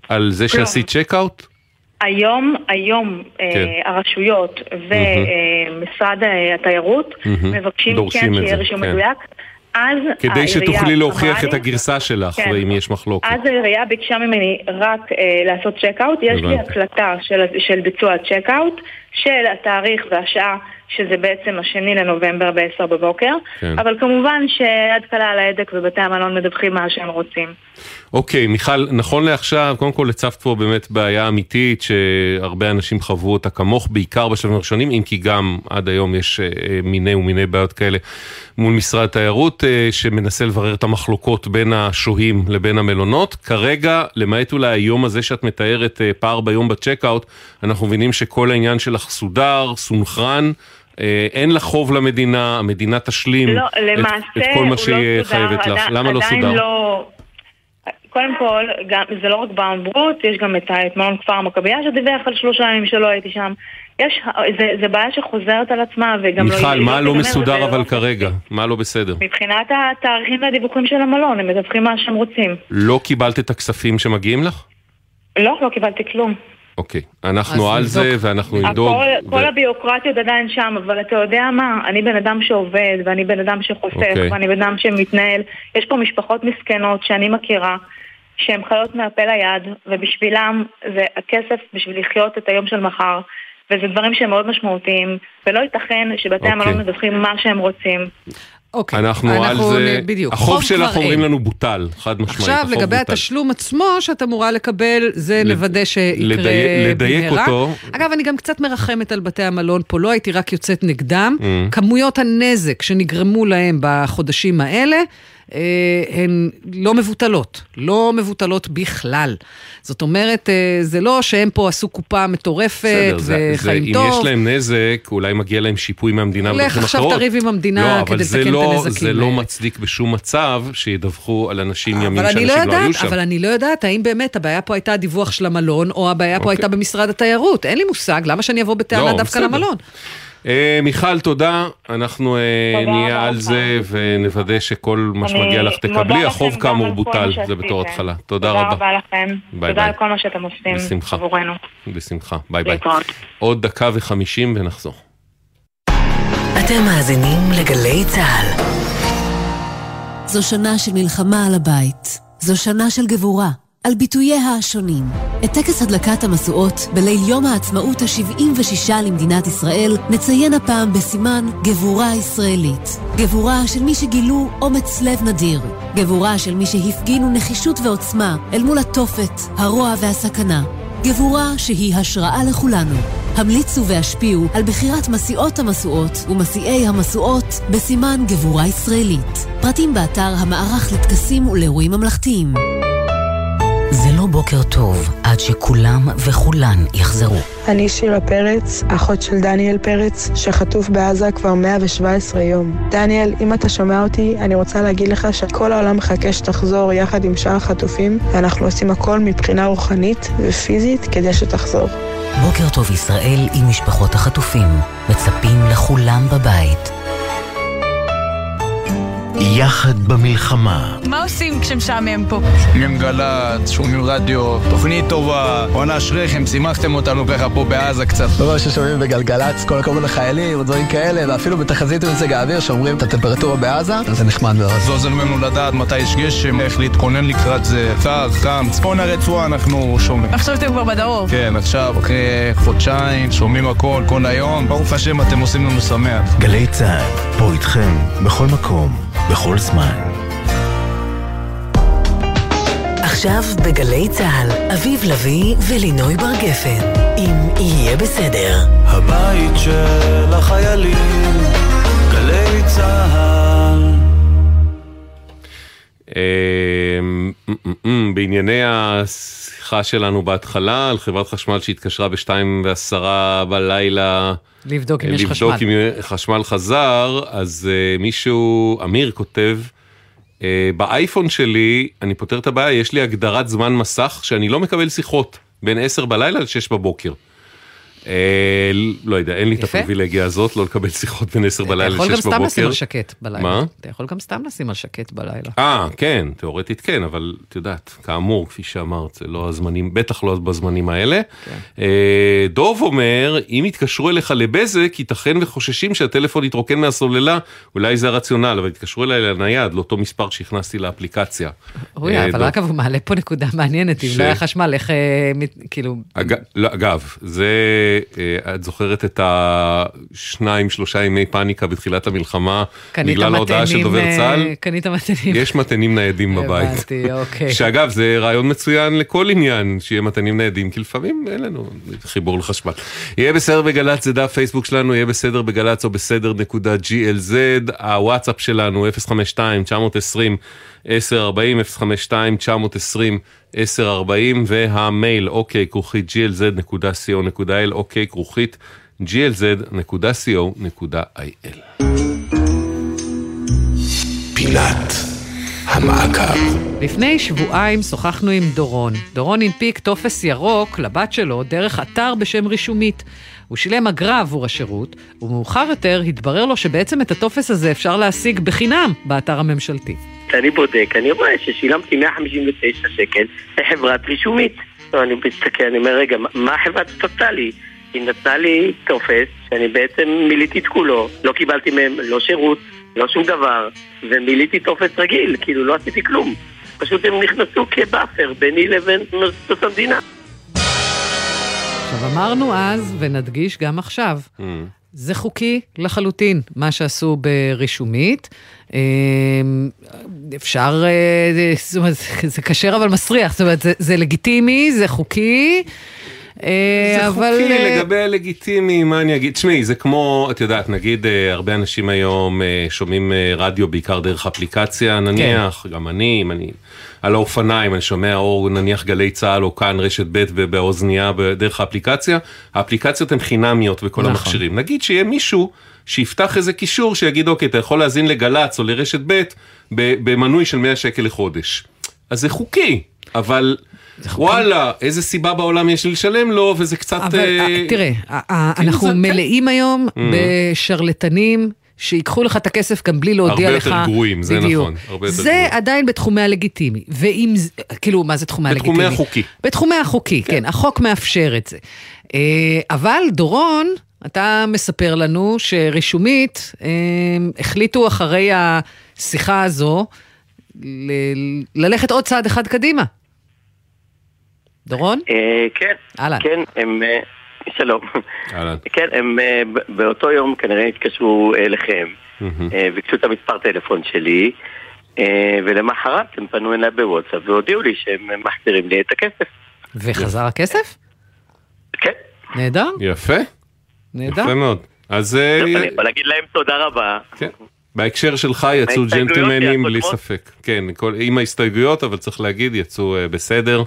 על זה שעשית צ'קאוט? היום, היום כן. אה, הרשויות ומשרד אה, התיירות. מבקשים כן שיהיה רישום כן. מדויק. אז כדי שתוכלי להוכיח את הגרסה שלך, כן. אם יש מחלוקת. אז העירייה ביקשה ממני רק אה, לעשות צ'קאוט, יש לי. הקלטה של, של ביצוע הצ'קאוט, של התאריך והשעה, שזה בעצם השני לנובמבר ב-10 בבוקר, כן. אבל כמובן שיד קלה על ההדק ובתי המלון מדווחים מה שהם רוצים. אוקיי, מיכל, נכון לעכשיו, קודם כל הצפת פה באמת בעיה אמיתית שהרבה אנשים חוו אותה כמוך, בעיקר בשלבים הראשונים, אם כי גם עד היום יש אה, אה, מיני ומיני בעיות כאלה מול משרד התיירות, אה, שמנסה לברר את המחלוקות בין השוהים לבין המלונות. כרגע, למעט אולי היום הזה שאת מתארת, אה, פער ביום בצ'קאוט, אנחנו מבינים שכל העניין שלך סודר, סונכרן. אה, אין לך חוב למדינה, המדינה תשלים לא, את, למעשה את כל הוא מה לא שהיא סודר, חייבת לך. עדי- למה לא עדיין סודר? לא... קודם כל, גם, זה לא רק באמברוט, יש גם את, את מלון כפר המכבייה שדיווח על שלושה ימים שלא הייתי שם. יש, זה, זה בעיה שחוזרת על עצמה וגם לא... מיכל, מה לא מסודר אבל כרגע? מה לא בסדר? מבחינת התאריכים והדיווחים של המלון, הם מדווחים מה שהם רוצים. לא קיבלת את הכספים שמגיעים לך? לא, לא קיבלתי כלום. אוקיי, אנחנו על זה. ואנחנו נבדוק. הכל, ו- כל הביוקרטיות עדיין שם, אבל אתה יודע מה? אני בן אדם שעובד, ואני בן אדם שחוסך, אוקיי. ואני בן אדם שמתנהל. יש פה משפחות מסכנות שאני מכירה, שהן חיות מהפה ליד, ובשבילם זה הכסף בשביל לחיות את היום של מחר. וזה דברים שהם מאוד משמעותיים, ולא ייתכן שבתי אוקיי. המלון מדווחים מה שהם רוצים. אוקיי. אנחנו על זה, בדיוק. החוב שלך אומרים. לנו בוטל, חד משמעית. עכשיו, לגבי בוטל. התשלום עצמו שאת אמורה לקבל, זה לד- נוודא שיקרה לדייק- לדייק במהרה. אותו. אגב, אני גם קצת מרחמת על בתי המלון פה, לא הייתי רק יוצאת נגדם. Mm. כמויות הנזק שנגרמו להם בחודשים האלה, הן לא מבוטלות, לא מבוטלות בכלל. זאת אומרת, אה, זה לא שהם פה עשו קופה מטורפת בסדר, זה- זה- וחיים אם טוב. יש להם נזק, אולי מגיע להם שיפוי מהמדינה לך בדרכים עכשיו אחרות. תריב עם המדינה לא, כדי לתקן את לא- הנזקים זה לא. מצדיק בשום מצב שידווחו על אנשים ימים אני שאנשים לא לא היו יודעת, שם. אבל אני לא יודעת האם באמת הבעיה פה הייתה הדיווח של המלון, או הבעיה פה אוקיי. הייתה במשרד התיירות. אין לי מושג, למה שאני אבוא בטענה לא, דווקא בסדר. למלון? אה, מיכל, תודה. אנחנו אה, תודה נהיה רבה על. זה ונוודא שכל מה שמגיע לך תקבלי. החוב כאמור בוטל, זה בתור. התחלה. תודה תודה רבה. רבה לכם. ביי תודה ביי. על כל מה שאתם עושים בשמחה. עבורנו. בשמחה. ביי ביי. עוד דקה וחמישים ונחזור. אתם מאזינים לגלי צה"ל. זו שנה של מלחמה על הבית. זו שנה של גבורה, על ביטוייה השונים. את טקס הדלקת המשואות בליל יום העצמאות ה-76 למדינת ישראל נציין הפעם בסימן גבורה ישראלית. גבורה של מי שגילו אומץ לב נדיר. גבורה של מי שהפגינו נחישות ועוצמה אל מול התופת, הרוע והסכנה. גבורה שהיא השראה לכולנו. המליצו והשפיעו על בחירת מסיעות המשואות ומסיעי המשואות בסימן גבורה ישראלית. פרטים באתר המערך לטקסים ולאירועים ממלכתיים. לא בוקר טוב עד שכולם וכולן יחזרו. אני שירה פרץ, אחות של דניאל פרץ, שחטוף בעזה כבר 117 יום. דניאל, אם אתה שומע אותי, אני רוצה להגיד לך שכל העולם מחכה שתחזור יחד עם שאר החטופים, ואנחנו עושים הכל מבחינה רוחנית ופיזית כדי שתחזור. בוקר טוב ישראל עם משפחות החטופים. מצפים לכולם בבית. יחד במלחמה. מה עושים כשמשעמם פה? שומעים גל"צ, שומעים רדיו, תוכנית טובה, בואנה אשריכם, שימחתם אותנו ככה פה בעזה קצת. כל מה ששומעים בגלגלצ, כל הכבוד לחיילים ודברים כאלה, ואפילו בתחזית מזג האוויר שאומרים את הטמפרטורה בעזה, זה נחמד מאוד. זה עוזר לנו לדעת מתי יש גשם, איך להתכונן לקראת זה, קר, חם, צפון הרצועה אנחנו שומעים. עכשיו אתם כבר בדרום. כן, עכשיו, אחרי חודשיים, שומעים הכל, כל היום, ברוך השם אתם עושים לנו שמח. גלי צה"ל, פה איתכם, בכל מקום, בכל זמן. עכשיו בגלי צה"ל, אביב לביא ולינוי בר גפן. אם יהיה בסדר. הבית של החיילים, גלי צה"ל. אמ, בענייני השיחה שלנו בהתחלה על חברת חשמל שהתקשרה בשתיים ועשרה בלילה לבדוק אם יש לבדוק חשמל. אם חשמל חזר, אז uh, מישהו, אמיר כותב, uh, באייפון שלי, אני פותר את הבעיה, יש לי הגדרת זמן מסך שאני לא מקבל שיחות בין 10 בלילה ל-6 בבוקר. לא יודע, אין לי את. הפריבילגיה הזאת, לא לקבל שיחות בין 10 בלילה אתה יכול גם ל-6 בבוקר. סתם לשים על שקט בלילה. מה? אתה יכול גם סתם לשים על שקט בלילה. אה, כן, תאורטית כן, אבל את יודעת, כאמור, כפי שאמרת, זה לא הזמנים, בטח לא בזמנים האלה. אה, דוב אומר, אם יתקשרו אליך לבזק, ייתכן וחוששים שהטלפון יתרוקן מהסוללה, אולי זה הרציונל, אבל יתקשרו אליי לנייד, לאותו מספר שהכנסתי לאפליקציה. אוי, אה, אבל. אגב, הוא מעלה פה נקודה מעניינת, אם לא היה חשמל, איך, אה, כאילו. לא, אגב, זה, את זוכרת את השניים, שלושה ימי פאניקה בתחילת המלחמה, בגלל ההודעה של דובר אה, צה"ל? קנית מתנים. יש מתנים ניידים [laughs] בבית. הבנתי, אוקיי. שאגב, זה רעיון מצוין לכל עניין, שיהיה מתנים ניידים, כי לפעמים אין לנו חיבור לחשמל. יהיה בסדר בגל"צ, זה דף פייסבוק שלנו, יהיה בסדר בגל"צ או בסדר נקודה glz, הוואטסאפ שלנו 052-920-1040, 052-920-1040, והמייל אוקיי כרוכית glz.co.il, אוקיי כרוכית glz.co.il. פינת המעקב. לפני שבועיים שוחחנו עם דורון. דורון הנפיק טופס ירוק לבת שלו דרך אתר בשם רישומית. הוא שילם אגרה עבור השירות, ומאוחר יותר התברר לו שבעצם את הטופס הזה אפשר להשיג בחינם באתר הממשלתי. אני בודק, אני רואה ששילמתי 159 שקל לחברת רישומית. לא, אני מסתכל, אני אומר, רגע, מה החברת עשתה לי? היא נתנה לי טופס שאני בעצם מילאתי את כולו, לא קיבלתי מהם לא שירות, לא שום דבר, ומילאתי טופס רגיל, כאילו לא עשיתי כלום. פשוט הם נכנסו כ buffer ביני לבין מוסדות המדינה. עכשיו, אמרנו אז, ונדגיש גם עכשיו, זה חוקי לחלוטין, מה שעשו ברישומית. אה, אפשר, אה, זאת אומרת, זה כשר אבל מסריח, זאת אומרת, זה, זה לגיטימי, זה חוקי. אה, זה אבל... חוקי אה, לגבי הלגיטימי, מה אני אגיד? תשמעי, זה כמו, את יודעת, נגיד אה, הרבה אנשים היום שומעים רדיו בעיקר דרך אפליקציה, נניח, גם אני, אם אני על האופניים, אני שומע או נניח גלי צה"ל או כאן רשת ב' באוזנייה דרך האפליקציה, האפליקציות הן חינמיות בכל נכון. המכשירים. נגיד שיהיה מישהו שיפתח איזה קישור שיגיד, אוקיי, אתה יכול להאזין לגל"צ או לרשת ב- במנוי של 100 שקל לחודש. אז זה חוקי, אבל... וואלה, איזה סיבה בעולם יש לי לשלם לו, וזה קצת... אבל אה, אה, תראה, אה, אה, כאילו אנחנו זה- כן. מלאים היום Mm. בשרלטנים. שיקחו לך את הכסף גם בלי להודיע הרבה לך. יותר גרועים, זה בדיוק. נכון, הרבה יותר זה גרועים. עדיין בתחומי הלגיטימי. ואם, כאילו, מה זה תחומי הלגיטימי? בתחומי החוקי. בתחומי החוקי, כן, החוק מאפשר את זה. אבל דורון, אתה מספר לנו שרישומית החליטו אחרי השיחה הזו ל- ללכת עוד צעד אחד קדימה. דורון? אה, כן, אהלן. כן, הם... אה, שלום. אהלן. כן, הם אה, באותו יום כנראה התקשרו אליכם, ביקשו את המספר טלפון שלי, ולמחרת הם פנו אליי בוואטסאפ והודיעו לי שהם מחזירים לי את הכסף. וחזר הכסף? כן. נהדר, יפה, נהדר. יפה מאוד. אז אני יכול להגיד להם תודה רבה. כן. בהקשר שלך יצאו ג'נטלמנים בלי? ספק. כן, עם ההסתייגויות, אבל צריך להגיד, יצאו בסדר.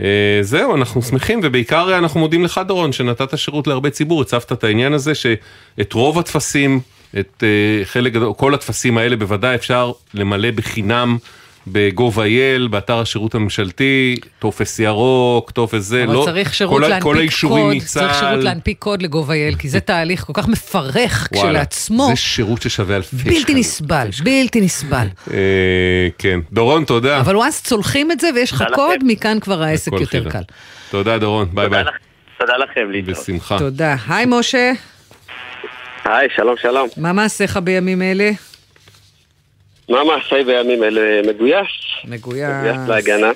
אה, זהו, אנחנו שמחים, ובעיקר אה, אנחנו מודים לך, דורון, שנתת שירות להרבה ציבור, הצפת את העניין הזה, שאת רוב הטפסים, את אה, חלק כל הטפסים האלה בוודאי אפשר למלא בחינם. ב-gov.il, באתר השירות הממשלתי, טופס ירוק, טופס זה, אבל לא, צריך שירות כל, להנפיק כל האישורים קוד, מצה"ל. צריך שירות להנפיק קוד ל-gov.il, כי זה [laughs] תהליך כל כך מפרך וואלה, כשלעצמו, זה שירות ששווה אלפי שקלים. בלתי נסבל, בלתי נסבל. אה, כן. דורון, תודה. אבל once צולחים את זה ויש לך קוד. מכאן כבר העסק הכל יותר. קל. תודה, דורון. ביי ביי. תודה לכם, להתראות. בשמחה. תודה. היי משה, היי, שלום שלום. מה מעשיך בימים אלה? מה מעשיי בימים אלה? מגויס? מגויס. מגויס להגנה.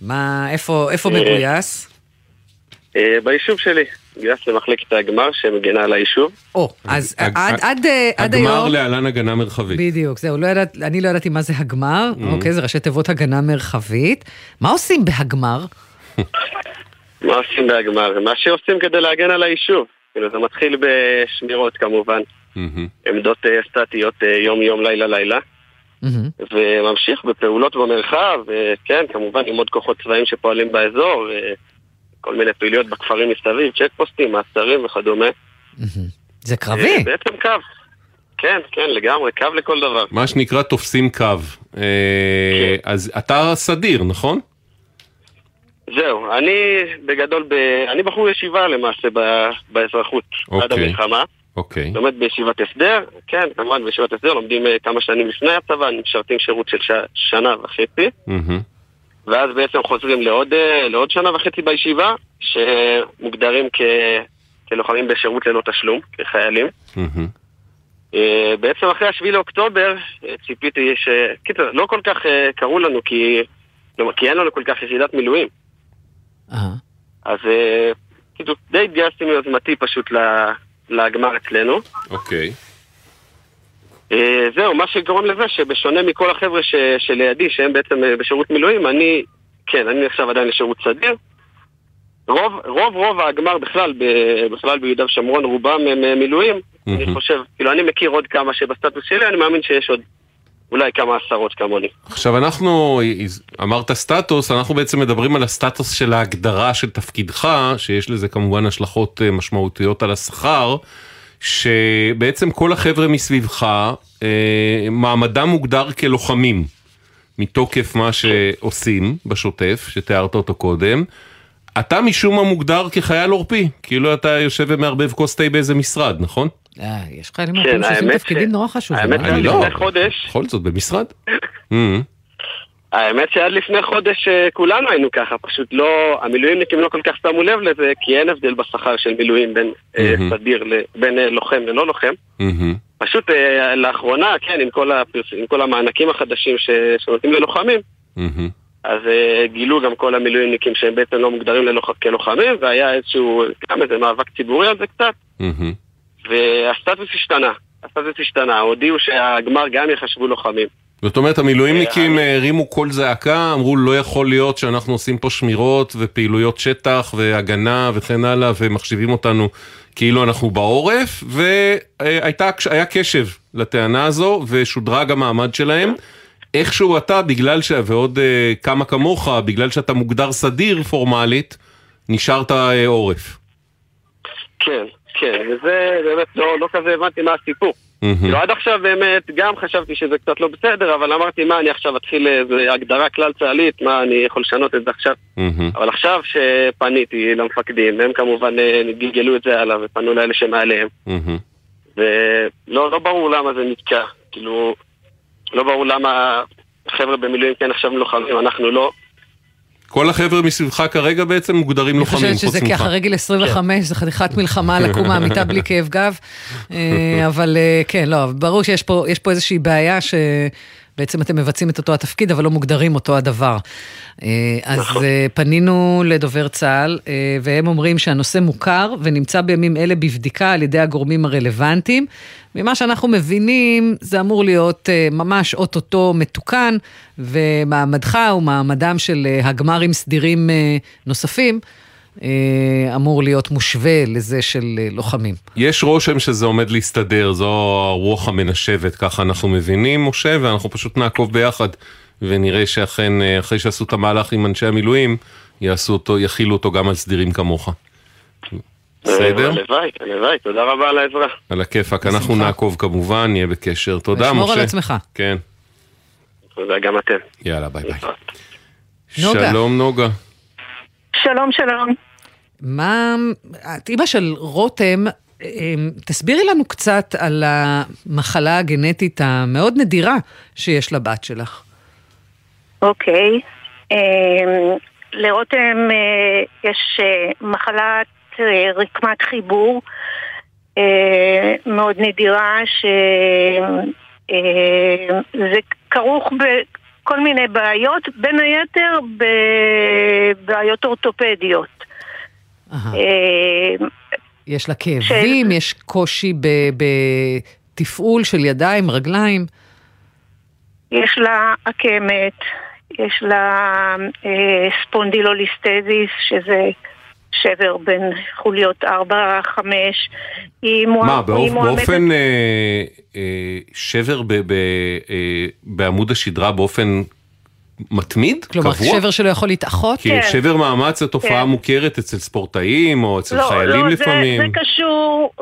מה, איפה איפה אה, מגויס? אה, ביישוב שלי. מגויס למחלקת הגמר שמגנה על היישוב. או, אז עד- אה, עד הגמר היום... להלן הגנה מרחבית. בדיוק, זהו, לא ידעת, אני לא ידעתי מה זה הגמר, Mm-hmm. אוקיי, זה ראשי תיבות הגנה מרחבית. מה עושים בהגמר? [laughs] מה עושים בהגמר? מה שעושים כדי להגן על היישוב. כאילו, זה מתחיל בשמירות כמובן. עמדות סטטיות יום-יום, לילה-לילה. וממשיך בפעולות במרחב, כן, כמובן עם עוד כוחות צבאיים שפועלים באזור, כל מיני פעילויות בכפרים מסביב, צ'ק פוסטים, מעצרים וכדומה. זה קרבי. אה, בעצם קו. כן, כן, לגמרי, קו לכל דבר. מה שנקרא תופסים קו. כן. אה, אז אתה סדיר, נכון? זהו, אני בגדול, ב... אני בחור ישיבה למעשה ב... באזרחות עד אוקיי. המלחמה. אוקיי. לומד בישיבת הסדר, כן, כמובן בישיבת הסדר לומדים אה, כמה שנים לפני הצבא, משרתים שירות של ש... שנה וחצי, מהמם. ואז בעצם חוזרים לעוד, אה, לעוד שנה וחצי בישיבה, שמוגדרים כ... כלוחמים בשירות ללא תשלום, כחיילים. אה, בעצם אחרי השביעי לאוקטובר ציפיתי ש... קיצר, לא כל כך קראו לנו כי... לא, כי אין לנו כל כך יחידת מילואים. אז אה, כאילו די התגייסתי מיוזמתי פשוט ל- לגמר אצלנו. אוקיי. אה, זהו, מה שגורם לזה שבשונה מכל החבר'ה ש... שלידי, שהם בעצם אה, בשירות מילואים, אני, כן, אני נחשב עדיין לשירות סדיר. רוב, רוב, רוב הגמר בכלל, ב... בכלל ביהודה ושומרון, רובם הם אה, מילואים. אני חושב, כאילו, אני מכיר עוד כמה שבסטטוס שלי, אני מאמין שיש עוד אולי כמה עשרות כמוני. עכשיו אנחנו, אמרת סטטוס, אנחנו בעצם מדברים על הסטטוס של ההגדרה של תפקידך, שיש לזה כמובן השלכות אה, משמעותיות על השכר, שבעצם כל החבר'ה מסביבך, אה, מעמדם מוגדר כלוחמים, מתוקף מה שעושים בשוטף, שתיארת אותו קודם. אתה משום מה מוגדר כחייל עורפי, כאילו אתה יושב ומערבב כוס תה באיזה משרד, נכון? אה, יש חיילים עורפיים שעושים תפקידים נורא חשובים. האמת אני שעד לא. לפני חודש, בכל זאת, במשרד. [laughs] Mm. האמת שעד לפני חודש אה, כולנו היינו ככה, פשוט לא, המילואימניקים לא כל כך שמו לב לזה, כי אין הבדל בשכר של מילואים בין אה, מהמם. סדיר לבין אה, לוחם ללא לוחם. מהמם. פשוט אה, לאחרונה, כן, עם כל, הפרס... עם כל המענקים החדשים ש... שנותנים ללוחמים. אז אה, גילו גם כל המילואימניקים שהם בעצם לא מוגדרים ללוח... כלוחמים, והיה איזשהו, גם איזה מאבק ציבורי על זה קצת, מהמם. והסטטוס השתנה. הסטטוס השתנה, הודיעו שהגמר גם יחשבו לוחמים. זאת אומרת, המילואימניקים אה, הרימו קול זעקה, אמרו לא יכול להיות שאנחנו עושים פה שמירות ופעילויות שטח והגנה וכן הלאה, ומחשיבים אותנו כאילו אנחנו בעורף, והיה קשב לטענה הזו, ושודרג המעמד שלהם. איכשהו אתה, בגלל ש... ועוד אה, כמה כמוך, בגלל שאתה מוגדר סדיר פורמלית, נשארת אה, עורף. כן, כן, וזה באמת לא, לא כזה הבנתי מה הסיפור. כאילו עד עכשיו באמת גם חשבתי שזה קצת לא בסדר, אבל אמרתי מה אני עכשיו אתחיל איזה הגדרה כלל צה"לית, מה אני יכול לשנות את זה עכשיו. אבל עכשיו שפניתי למפקדים, הם כמובן אה, גלגלו את זה הלאה ופנו לאלה שמעליהם. ולא לא ברור למה זה נתקע, כאילו, לא ברור למה החבר'ה במילואים כן עכשיו לוחמים, אנחנו לא. כל החבר'ה מסביבך כרגע בעצם מוגדרים אני לוחמים, חושבת חוץ שזה ממך. ככה רגל 25, זה חתיכת מלחמה לקום מהמיטה [laughs] בלי כאב גב. אה, אבל אה, כן, לא, ברור שיש פה יש פה איזושהי בעיה שבעצם אתם מבצעים את אותו התפקיד, אבל לא מוגדרים אותו הדבר. אה, אז אה, פנינו לדובר צה"ל, אה, והם אומרים שהנושא מוכר ונמצא בימים אלה בבדיקה על ידי הגורמים הרלוונטיים. ממה שאנחנו מבינים, זה אמור להיות ממש אוטוטו מתוקן, ומעמדך ומעמדם של הגמרים סדירים נוספים אמור להיות מושווה לזה של אה, לוחמים. יש רושם שזה עומד להסתדר, זו הרוח המנשבת, ככה אנחנו מבינים, משה, ואנחנו פשוט נעקוב ביחד, ונראה שאכן, אה, אחרי שעשו את המהלך עם אנשי המילואים, יעשו אותו, יכילו אותו גם על סדירים כמוך. בסדר? הלוואי, הלוואי, תודה רבה על העזרה. על הכיפאק, אנחנו נעקוב כמובן, נהיה בקשר. תודה, משה. ושמור על עצמך. כן. תודה גם אתם. יאללה, ביי ביי. נוגה. שלום נוגה. שלום, שלום. מה, את אימא של רותם, אה, תסבירי לנו קצת על המחלה הגנטית המאוד נדירה שיש לבת שלך. אוקיי. אמ, לרותם אה, יש אה, מחלת אה, רקמת חיבור מאוד נדירה, שזה כרוך בכל מיני בעיות, בין היתר בבעיות אורתופדיות. אה, יש לה כאבים, יש קושי ב- בתפעול של ידיים, רגליים. יש לה עקמת, יש לה אה, ספונדילוליסטזיס, שזה שבר בין חוליות 4-5. היא מוע- מה, באופ- באופן אה, אה, שבר ב- ב- אה, בעמוד השדרה באופן מתמיד? כלומר, קבוע? שבר שלא יכול להתאחות? כי שבר מאמץ זו תופעה כן. מוכרת אצל ספורטאים או אצל לא, חיילים לא, זה- לפעמים. זה קשור,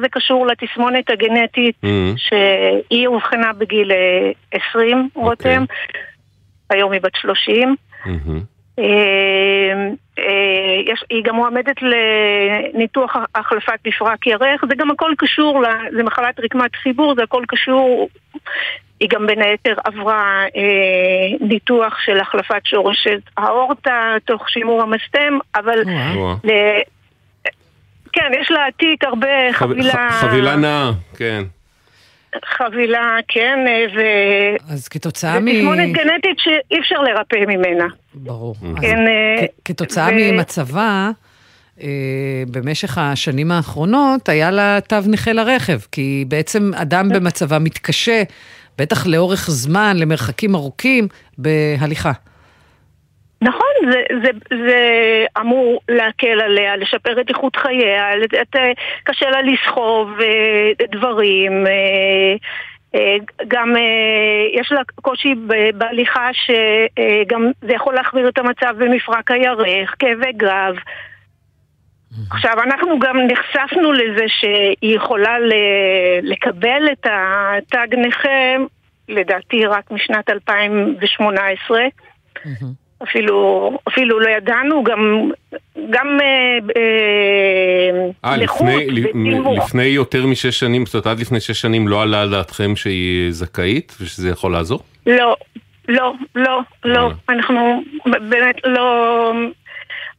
זה קשור לתסמונת הגנטית Mhm. שהיא אובחנה בגיל אה, 20, אוקיי. רותם. היום היא בת 30. מהמם. אה, אה, יש, היא גם מועמדת לניתוח החלפת מפרק ירך, זה גם הכל קשור, זה מחלת רקמת חיבור, זה הכל קשור, היא גם בין היתר עברה אה, ניתוח של החלפת שורשת האורטה תוך שימור המסתם, אבל וואו. ל... כן, יש לה תיק הרבה חב- חבילה... ח- חבילה נאה, כן. חבילה, כן, אה, ו... אז כתוצאה מ... תסמונת גנטית שאי אפשר לרפא ממנה. ברור. כן, אה, כתוצאה ו- ממצבה, אה, במשך השנים האחרונות היה לה תו נכה לרכב, כי בעצם אדם במצבה מתקשה, בטח לאורך זמן, למרחקים ארוכים, בהליכה. נכון, זה, זה, זה אמור להקל עליה, לשפר את איכות חייה, את, את, קשה לה לסחוב אה, דברים, אה, אה, גם יש לה קושי בהליכה שגם זה יכול להחמיר את המצב במפרק הירך, כאבי גב. עכשיו, אנחנו גם נחשפנו לזה שהיא יכולה לקבל את התג נכה, לדעתי רק משנת 2018. אפילו, אפילו לא ידענו, גם, גם אה, אה, אה, נכות לפני, ותמרור. לפני יותר משש שנים, זאת אומרת עד לפני שש שנים לא עלה על דעתכם שהיא זכאית ושזה יכול לעזור? לא, לא, לא, לא, אנחנו באמת לא...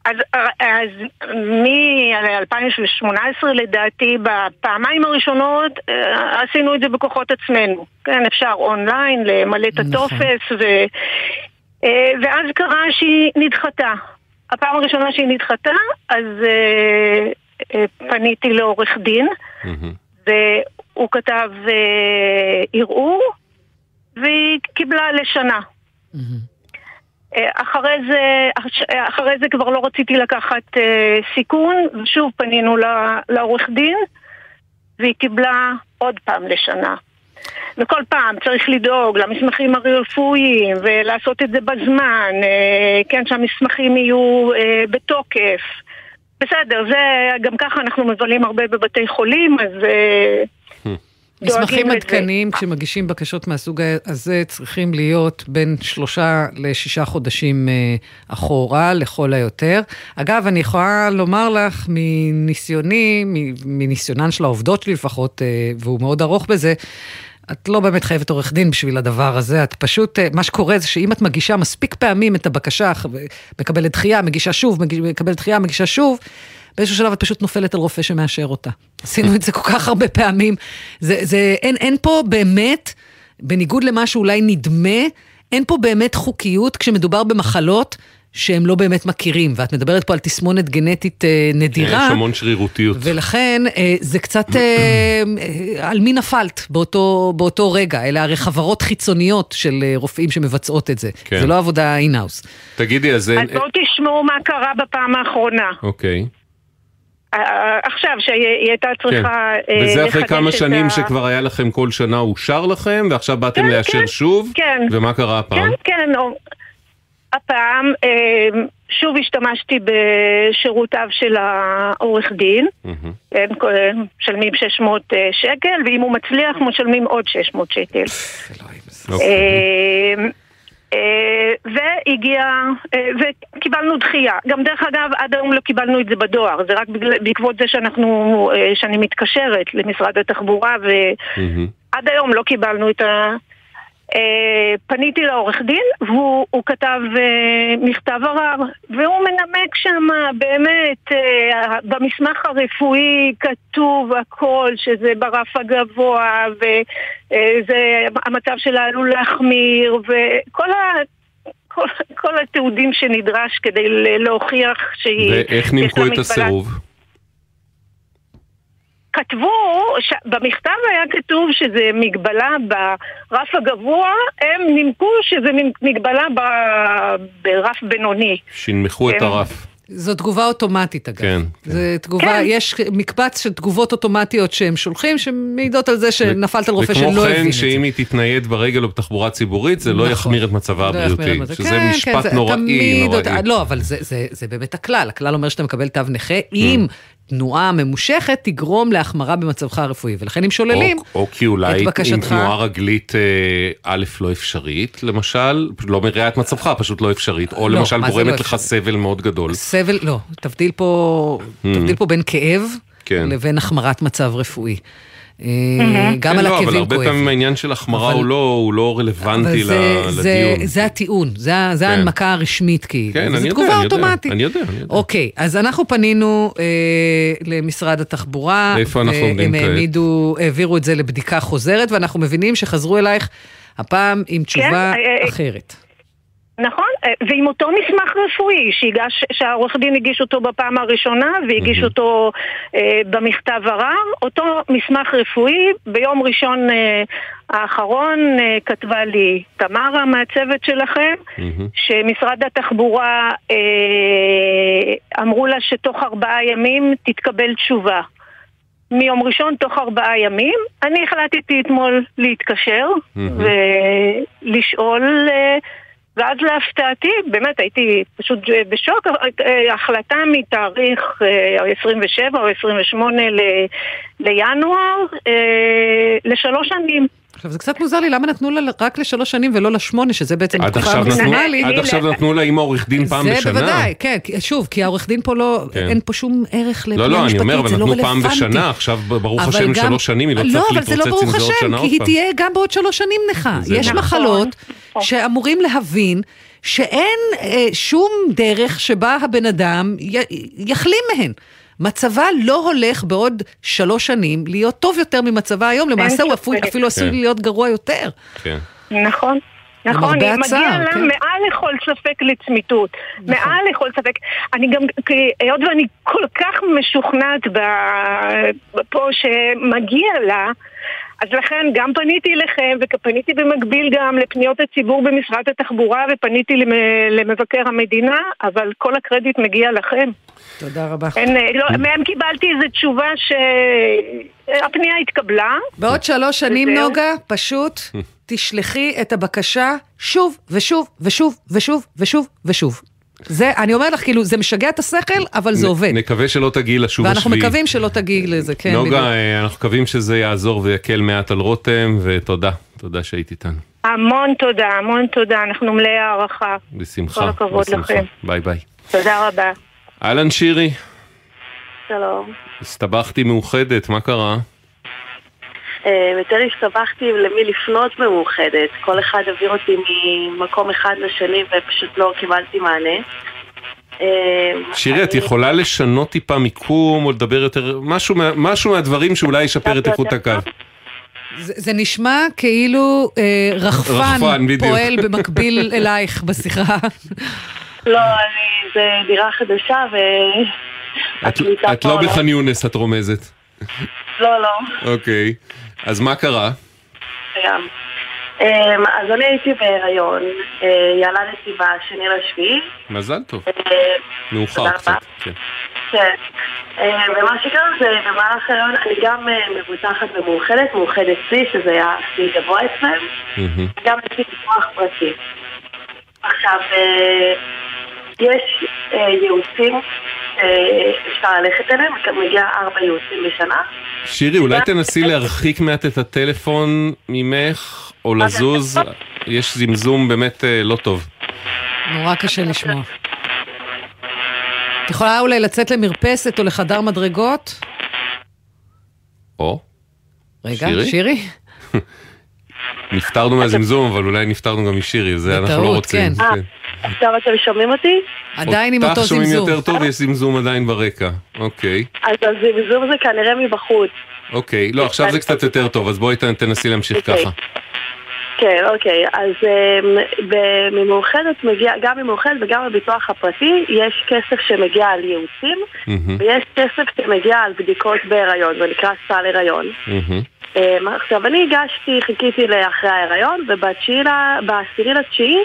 אז, אז מ-2018 לדעתי, בפעמיים הראשונות אה, עשינו את זה בכוחות עצמנו. כן, אפשר אונליין למלא את הטופס, ו, אה, ואז קרה שהיא נדחתה. הפעם הראשונה שהיא נדחתה, אז אה, אה, פניתי לעורך דין, והוא כתב אה, ערעור, והיא קיבלה לשנה. אה, אחרי זה, אחרי זה כבר לא רציתי לקחת אה, סיכון, ושוב פנינו לעורך דין, והיא קיבלה עוד פעם לשנה. וכל פעם צריך לדאוג למסמכים הרפואיים ולעשות את זה בזמן, אה, כן, שהמסמכים יהיו אה, בתוקף. בסדר, זה, גם ככה אנחנו מבלים הרבה בבתי חולים, אז אה, מסמכים דואגים לזה. עדכניים כשמגישים בקשות מהסוג הזה צריכים להיות בין שלושה לשישה חודשים אחורה, לכל היותר. אגב, אני יכולה לומר לך מניסיוני, מניסיונן של העובדות שלי לפחות, והוא מאוד ארוך בזה, את לא באמת חייבת עורך דין בשביל הדבר הזה, את פשוט, אה, מה שקורה זה שאם את מגישה מספיק פעמים את הבקשה, מקבלת דחייה, מגישה שוב, מקבלת דחייה, מגישה שוב, באיזשהו שלב את פשוט נופלת על רופא שמאשר אותה. עשינו את זה כל כך הרבה פעמים. זה, זה, אין, אין פה באמת, בניגוד למה שאולי נדמה, אין פה באמת חוקיות כשמדובר במחלות שהם לא באמת מכירים, ואת מדברת פה על תסמונת גנטית אה, נדירה. יש המון שרירותיות. ולכן אה, זה קצת אה, על מי נפלת באותו, באותו רגע. אלה הרי חברות חיצוניות של אה, רופאים שמבצעות את זה. כן. זה לא עבודה אינהאוס. תגידי, אז אין... אז בואו תשמעו מה קרה בפעם האחרונה. אוקיי. עכשיו, שהיא הייתה צריכה כן. אה, וזה אחרי לחדש כמה את שנים ה- שכבר היה לכם כל שנה אושר לכם, ועכשיו באתם כן, לאשר כן, שוב? כן. ומה קרה הפעם? כן, כן. הפעם אה, שוב השתמשתי בשירותיו של העורך דין. אה, משלמים 600 אה, שקל, ואם הוא מצליח משלמים עוד 600 שקל. אוקיי. אה, והגיע, וקיבלנו דחייה. גם דרך אגב, עד היום לא קיבלנו את זה בדואר, זה רק בעקבות זה שאנחנו, שאני מתקשרת למשרד התחבורה, ועד היום לא קיבלנו את ה... אה, פניתי לעורך דין והוא הוא כתב אה, מכתב ערר והוא מנמק שם באמת אה, במסמך הרפואי כתוב הכל שזה ברף הגבוה וזה המצב שלה עלול להחמיר וכל ה... כל, כל התיעודים שנדרש כדי להוכיח שהיא... ואיך נימקו את. הסירוב? כתבו, ש... במכתב היה כתוב שזה מגבלה ברף הגבוה, הם נימקו שזה מגבלה ב... ברף בינוני. שינמכו את כן. הרף. זו תגובה אוטומטית, אגב. כן. זה תגובה, כן. יש מקבץ של תגובות אוטומטיות שהם שולחים, שמעידות על זה שנפלת על רופא שלא וכמו הבין כן, את זה. שאם היא תתנייד ברגל או בתחבורה ציבורית, זה לא נכון. יחמיר את מצבה לא הבריאותי. שזה כן, משפט כן, זה נוראי, נוראי. אותה- לא, אבל זה, זה, זה באמת הכלל. הכלל אומר שאתה מקבל תו נכה אם תנועה ממושכת תגרום להחמרה במצבך הרפואי, ולכן אם שוללים או, או כי אולי אם. תנועה רגלית אה, א' לא אפשרית, למשל, לא מרעה את מצבך, פשוט לא אפשרית, או לא, למשל גורמת לא לך סבל מאוד גדול. סבל, לא, תבדיל פה, תבדיל פה בין כאב כן. לבין החמרת מצב רפואי. אה, גם כן, על לא, אבל הכאבים הרבה כואב. פעמים העניין של החמרה אבל- הוא לא, הוא לא רלוונטי אבל לדיון. זה הטיעון, זה, כן. ההנמקה הרשמית כאילו. כן, אני יודע, תגובה אני יודע, אוטומטית. אני יודע, אני יודע. אוקיי, אז אנחנו פנינו אה, למשרד התחבורה. איפה אנחנו עומדים והם כעת? העמידו, העבירו את זה לבדיקה חוזרת, ואנחנו מבינים שחזרו אלייך הפעם עם תשובה אה, אה, אחרת. נכון, אה, ועם אותו מסמך רפואי שהגש, שהעורך דין הגיש אותו בפעם הראשונה והגיש אותו אה, במכתב ערר, אותו מסמך רפואי ביום ראשון אה, האחרון אה, כתבה לי תמרה מהצוות שלכם שמשרד התחבורה אה, אמרו לה שתוך ארבעה ימים תתקבל תשובה. מיום ראשון תוך ארבעה ימים. אני החלטתי אתמול להתקשר ולשאול, אה, ואז להפתעתי, באמת הייתי פשוט בשוק, אה, החלטה מתאריך אה, 27 או 28 ל- לינואר אה, לשלוש שנים. עכשיו, זה קצת מוזר לי, למה נתנו לה רק לשלוש שנים ולא לשמונה, שזה בעצם תקופה עכשיו נתנו- מקסימלית? עד עכשיו נתנו לה עם עורך דין פעם זה בשנה. בוודאי, כן, שוב, כי העורך דין פה לא, כן. אין פה שום ערך לא, לא, אני משפטית, אומר, אבל זה לא נתנו פעם רלוונטי. בשנה, עכשיו ברוך אבל השם שלוש שנים, היא לא לא, צריך אבל זה לא להתרוצץ ברוך עם זה עוד השם, שנה כי עוד היא פעם. תהיה גם בעוד שלוש שנים נכה. זה יש נכון. מחלות שאמורים להבין שאין אה, שום דרך שבה הבן אדם י- יחלים מהן. מצבה לא הולך בעוד שלוש שנים להיות טוב יותר ממצבה היום, למעשה הוא אפילו- אפילו עשוי כן. להיות גרוע יותר. כן. נכון. נכון, היא הצער, מגיעה לה כן. מעל לכל ספק לצמיתות. מעל לכל ספק. אני גם, כי- היות ואני כל כך משוכנעת ב- פה שמגיע לה, אז לכן גם פניתי אליכם ופניתי במקביל גם לפניות הציבור במשרד התחבורה ופניתי למ- למבקר המדינה, אבל כל הקרדיט מגיע לכם. תודה רבה. אין, לא, מהם קיבלתי איזו תשובה שהפנייה התקבלה. בעוד שלוש שנים, וזהו. נוגה, פשוט תשלחי את הבקשה שוב ושוב ושוב ושוב ושוב ושוב. זה, אני אומר לך, כאילו, זה משגע את השכל, אבל זה נ- עובד. נקווה שלא תגיעי לשוב השביעי. ואנחנו מקווים שלא תגיעי לזה, כן. נוגה, אה, אנחנו מקווים שזה יעזור ויקל מעט על רותם, ותודה, תודה שהיית איתנו. המון תודה, המון תודה, אנחנו מלאי הערכה. בשמחה. כל הכבוד בשמחה. לכם. ביי ביי. תודה רבה. אהלן שירי, שלום. הסתבכתי מאוחדת, מה קרה? אה, יותר הסתבכתי למי לפנות במאוחדת. כל אחד העביר אותי ממקום אחד לשני ופשוט לא קיבלתי מענה. אה, שירי, את יכולה לשנות טיפה מיקום או לדבר יותר, משהו מה- משהו מהדברים שאולי ישפר את איכות הקו. זה, זה נשמע כאילו אה, רחפן. פועל במקביל [laughs] אלייך בשיחה. לא, אני, זה דירה חדשה ו... את- את לא בח'אן יונס, את רומזת. לא, לא. אוקיי, אז מה קרה? גם. אמ, אז אני הייתי בהיריון, אה, ילדתי בשני לשביעי. מזל טוב. אה, מאוחר קצת. כן. כן. אה, ומה שקרה זה במהלך ההיריון אני גם אה, מבוטחת במאוחדת, מאוחדת C, שזה היה C גבוה אצלם, יש לי ביטוח פרטי. עכשיו, יש ייעוצים שאפשר ללכת אליהם, מגיע ארבע ייעוצים בשנה. שירי, אולי תנסי להרחיק מעט את הטלפון ממך, או לזוז, יש זמזום באמת אה, לא טוב. נורא קשה לשמוע. את יכולה אולי לצאת למרפסת או לחדר מדרגות? או, רגע, שירי? [laughs] נפטרנו מהזמזום, אבל אולי נפטרנו גם משירי, זה אנחנו לא רוצים. כן. כן. עכשיו אתם שומעים אותי? עדיין עם אותו אותך שומעים זמזום. יותר טוב, יש זמזום עדיין ברקע. אוקיי, אז הזמזום זה כנראה מבחוץ. אוקיי. לא, עכשיו זה קצת יותר טוב, אז בואי ת- תנסי להמשיך אוקיי. ככה. כן, אוקיי. אז אמ, ב- ממאוחדת מגיע, גם ממאוחדת וגם בביטוח הפרטי, יש כסף שמגיע על ייעוצים, ויש כסף שמגיע על בדיקות בהיריון, זה נקרא סל הריון. אמ, עכשיו, אני הגשתי, חיכיתי לאחרי ההיריון, ובעשירי לתשיעי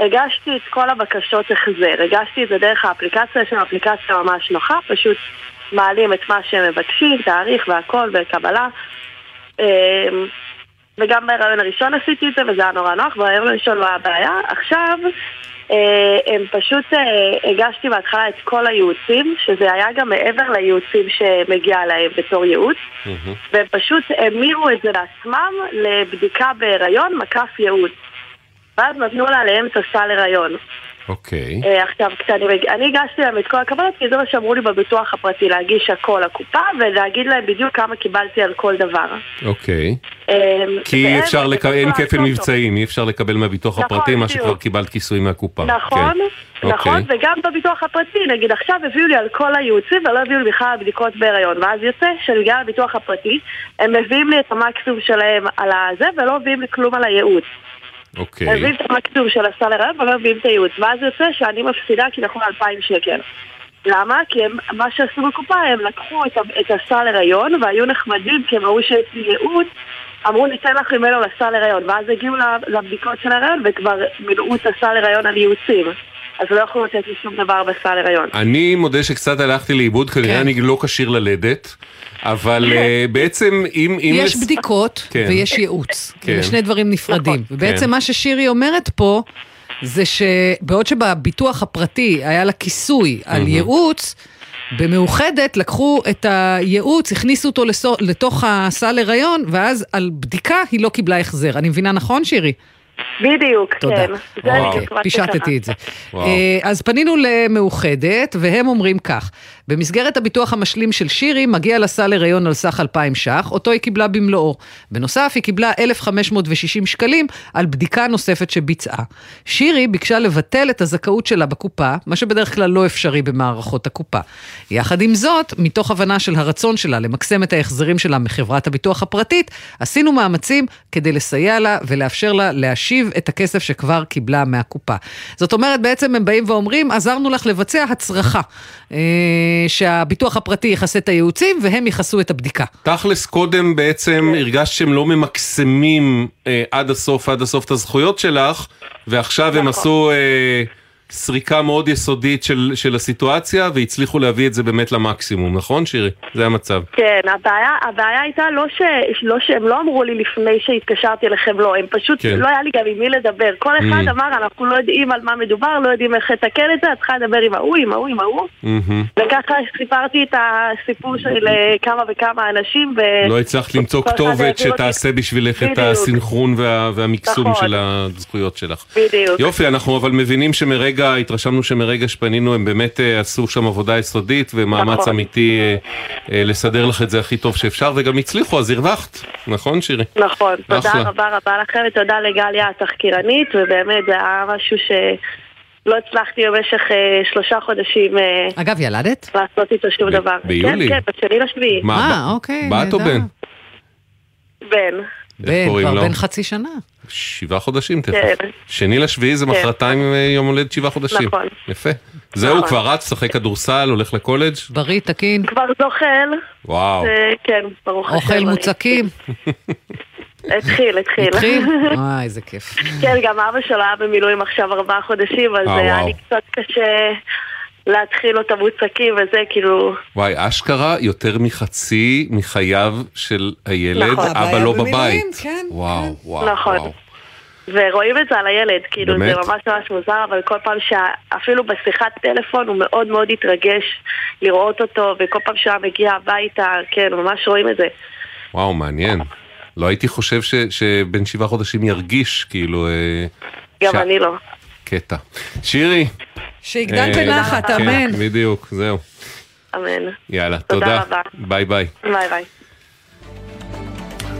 הגשתי את כל הבקשות החזר. הגשתי את זה דרך האפליקציה, יש לנו אפליקציה ממש נוחה, פשוט מעלים את מה שהם מבקשים, תאריך והכל, וקבלה. אמ, וגם בהיריון הראשון עשיתי את זה, וזה היה נורא נוח, בהיריון הראשון לא היה בעיה. עכשיו, אה, הם פשוט, אה, הגשתי בהתחלה את כל הייעוצים, שזה היה גם מעבר לייעוצים שמגיע להם בתור ייעוץ, והם פשוט המירו את זה לעצמם לבדיקה בהיריון, מקף ייעוץ. ואז נתנו לה את הסל הריון. אוקיי. אה, עכשיו, כשאני, אני הגשתי להם את כל הקבלות, כי זה מה שאמרו לי בביטוח הפרטי, להגיש הכל לקופה ולהגיד להם בדיוק כמה קיבלתי על כל דבר. אוקיי. אה, כי אפשר, לק- אין כפל. מבצעים, אי אפשר לקבל מהביטוח נכון, הפרטי מה. שכבר קיבלת כיסוי מהקופה. נכון, כן. נכון, אוקיי. וגם בביטוח הפרטי, נגיד עכשיו הביאו לי על כל הייעוצים ולא הביאו לי בכלל בדיקות בהיריון, ואז יוצא שבגלל הביטוח הפרטי, הם מביאים לי את המקסימום שלהם על הזה, ולא מביאים לי כלום על הייעוץ. אוקיי. מביאים את המקסימום של הסל הריון ולא מביאים את הייעוץ, ואז יוצא שאני מפסידה כביכול 2,000 שקל. למה? כי הם, מה שעשו בקופה, הם לקחו את, את הסל הריון והיו נחמדים כי הם ראו שיש לי ייעוץ אמרו ניתן לך ממנו לסל הריון ואז הגיעו לבדיקות של הריון וכבר מילאו את הסל הריון על ייעוצים אז לא יכלו לתת לי שום דבר בסל הריון. אני מודה שקצת הלכתי לאיבוד, כנראה כן. אני לא כשיר ללדת, אבל אה, בעצם אם... אם יש לס- בדיקות כן. ויש ייעוץ. כן. זה שני דברים נפרדים. ובעצם כן. מה ששירי אומרת פה, זה שבעוד שבביטוח הפרטי היה לה כיסוי על. ייעוץ, במאוחדת לקחו את הייעוץ, הכניסו אותו לסו- לתוך הסל הריון, ואז על בדיקה היא לא קיבלה החזר. אני מבינה נכון, שירי? בדיוק, תודה. כן. אוקיי, מה פישטתי. את זה. וואו. אה, אז פנינו למאוחדת, והם אומרים כך, במסגרת הביטוח המשלים של שירי, מגיע לה סל הריון על סך 2,000 ש"ח, אותו היא קיבלה במלואו. בנוסף, היא קיבלה 1,560 שקלים על בדיקה נוספת שביצעה. שירי ביקשה לבטל את הזכאות שלה בקופה, מה שבדרך כלל לא אפשרי במערכות הקופה. יחד עם זאת, מתוך הבנה של הרצון שלה למקסם את ההחזרים שלה מחברת הביטוח הפרטית, עשינו מאמצים כדי לסייע לה ולאפשר לה להשיב את הכסף שכבר קיבלה מהקופה. זאת אומרת, בעצם הם באים ואומרים, עזרנו לך לבצע הצרחה, אה, שהביטוח הפרטי יכסה את הייעוצים והם יכסו את הבדיקה. תכלס קודם בעצם הרגשת שהם לא ממקסמים אה, עד הסוף, עד הסוף את הזכויות שלך, ועכשיו הם עשו אה, סריקה מאוד יסודית של, של הסיטואציה, והצליחו להביא את זה באמת למקסימום, נכון שירי? זה המצב. כן, הבעיה, הבעיה הייתה לא, ש, לא שהם לא אמרו לי לפני שהתקשרתי אליכם, לא, הם פשוט, כן. לא היה לי גם עם מי לדבר. כל אחד Mm. אמר, אנחנו לא יודעים על מה מדובר, לא יודעים איך לתקן את זה, את צריכה לדבר עם ההוא, עם ההוא, עם ההוא. מהמם. וככה סיפרתי את הסיפור של אה, כמה וכמה אנשים, ו... לא הצלחת למצוא כתובת אותי. שתעשה בשבילך את. הסינכרון וה, והמקסום נכון. של הזכויות שלך. בדיוק. יופי, אנחנו אבל מבינים שמרגע, התרשמנו שמרגע שפנינו הם באמת אה, עשו שם עבודה יסודית ומאמץ נכון. אמיתי אה, אה, לסדר לך את זה הכי טוב שאפשר וגם הצליחו, אז הרווחת, נכון שירי? נכון, תודה אחלה. רבה רבה לכם, ותודה לגליה התחקירנית, ובאמת זה היה משהו שלא הצלחתי במשך אה, שלושה חודשים אה, אגב, ילדת? לעשות איתו שום דבר. ביולי? כן, כן, בשני לשביעי. מה, אה, אוקיי, בת או. בן? בן. בן, כבר לו? בן חצי שנה. שבעה חודשים תכף. כן. שני לשביעי זה כן. מחרתיים אה, יום הולדת שבעה חודשים. נכון. יפה. זהו, נכון. כבר רץ, שחק כדורסל, הולך לקולג'? בריא, תקין. כבר זוחל. וואו. אה, כן, ברוך השם. אוכל מוצקים. [laughs] התחיל, התחיל. התחיל? [laughs] וואי, איזה כיף. כן, גם אבא שלו היה במילואים עכשיו ארבעה חודשים, אז אה, היה. לי קצת קשה להתחיל לו את המוצקים וזה, כאילו... וואי, אשכרה יותר מחצי מחייו של הילד, נכון. אבא לא היה במילואים, בבית. כן. וואו, וואו, נכון. וואו. ורואים את זה על הילד, כאילו באמת? זה ממש ממש מוזר, אבל כל פעם שאפילו בשיחת טלפון הוא מאוד מאוד התרגש לראות אותו, וכל פעם שהוא היה מגיע הביתה, כן, ממש רואים את זה. וואו, מעניין. לא הייתי חושב ש- שבן שבעה חודשים ירגיש, כאילו... אה, גם ש- אני לא. קטע. שירי. שיגדל אה, בנחת, כן, אמן. בדיוק, זהו. אמן. יאללה, תודה תודה. רבה. ביי ביי. ביי ביי.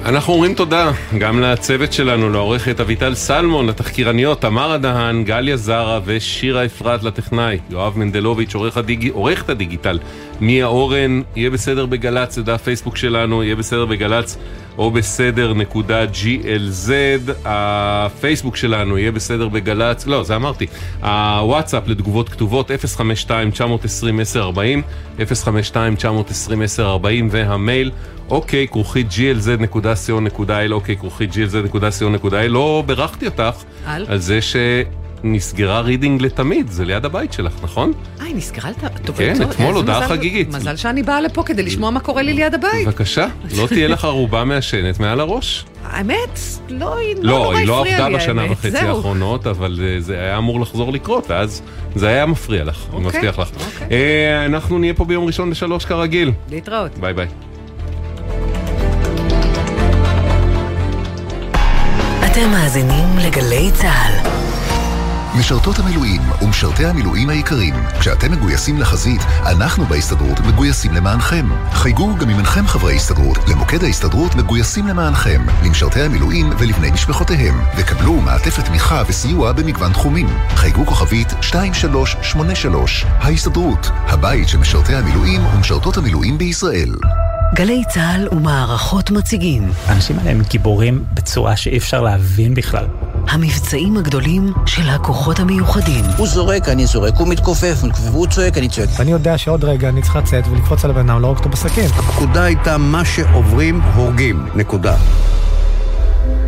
אנחנו אומרים תודה גם לצוות שלנו, לעורכת אביטל סלמון, לתחקירניות תמרה דהן, גליה זרה ושירה אפרת לטכנאי, יואב מנדלוביץ', עורך הדיג... עורכת הדיגיטל, מיה אורן, יהיה בסדר בגל"צ, זה דף פייסבוק שלנו, יהיה בסדר בגל"צ או בסדר נקודה GLZ, הפייסבוק שלנו יהיה בסדר בגל"צ, לא, זה אמרתי, הוואטסאפ לתגובות כתובות 052-920-1040, 052-920-1040 והמייל אוקיי, כרוכית glz.co.il, אוקיי, כרוכית glz.co.il, לא בירכתי אותך על? על זה שנסגרה רידינג לתמיד, זה ליד הבית שלך, נכון? אה, היא נסגרה. טוב, כן, טוב, אתמול הודעה מזל- חגיגית. מזל שאני באה לפה כדי לשמוע מה קורה לי ליד הבית. בבקשה, לא תהיה לך ערובה מעשנת מעל הראש. האמת, לא, היא לא לא, נורא היא לא הפריעה עבדה לי, בשנה האמת. וחצי. האחרונות, אבל אה, זה היה אמור לחזור לקרות, ואז זה היה מפריע לך, אני אוקיי, מבטיח לך. אה, אנחנו נהיה פה ביום ראשון בשלוש כרגיל. להתראות. ביי ביי. אתם מאזינים לגלי צה"ל. משרתות המילואים ומשרתי המילואים היקרים, כשאתם מגויסים לחזית, אנחנו בהסתדרות מגויסים למענכם. חייגו גם אם אינכם חברי הסתדרות, למוקד ההסתדרות מגויסים למענכם, למשרתי המילואים ולבני משפחותיהם, וקבלו מעטפת תמיכה וסיוע במגוון תחומים. חייגו כוכבית 2383. ההסתדרות, הבית של משרתי המילואים ומשרתות המילואים בישראל. גלי צה"ל ומערכות מציגים. האנשים האלה הם גיבורים בצורה שאי אפשר להבין בכלל. המבצעים הגדולים של הכוחות המיוחדים. הוא זורק, אני זורק, הוא מתכופף, והוא צועק, אני צועק. ואני יודע שעוד רגע אני צריך לצאת ולקפוץ על הבן אדם, לא רק אותו בסכין. הפקודה הייתה מה שעוברים, הורגים. נקודה.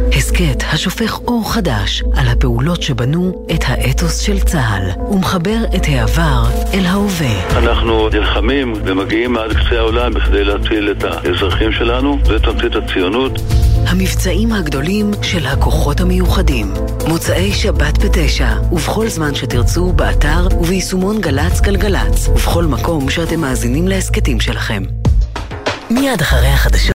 הסכת השופך אור חדש על הפעולות שבנו את האתוס של צה"ל, ומחבר את העבר אל ההווה. אנחנו נלחמים ומגיעים עד קצה העולם בכדי להציל את האזרחים שלנו, זה תמצית הציונות. המבצעים הגדולים של הכוחות המיוחדים. מוצאי שבת בתשע, ובכל זמן שתרצו, באתר וביישומון גל"צ גלגלצ, ובכל מקום שאתם מאזינים להסכתים שלכם. מיד אחרי החדשות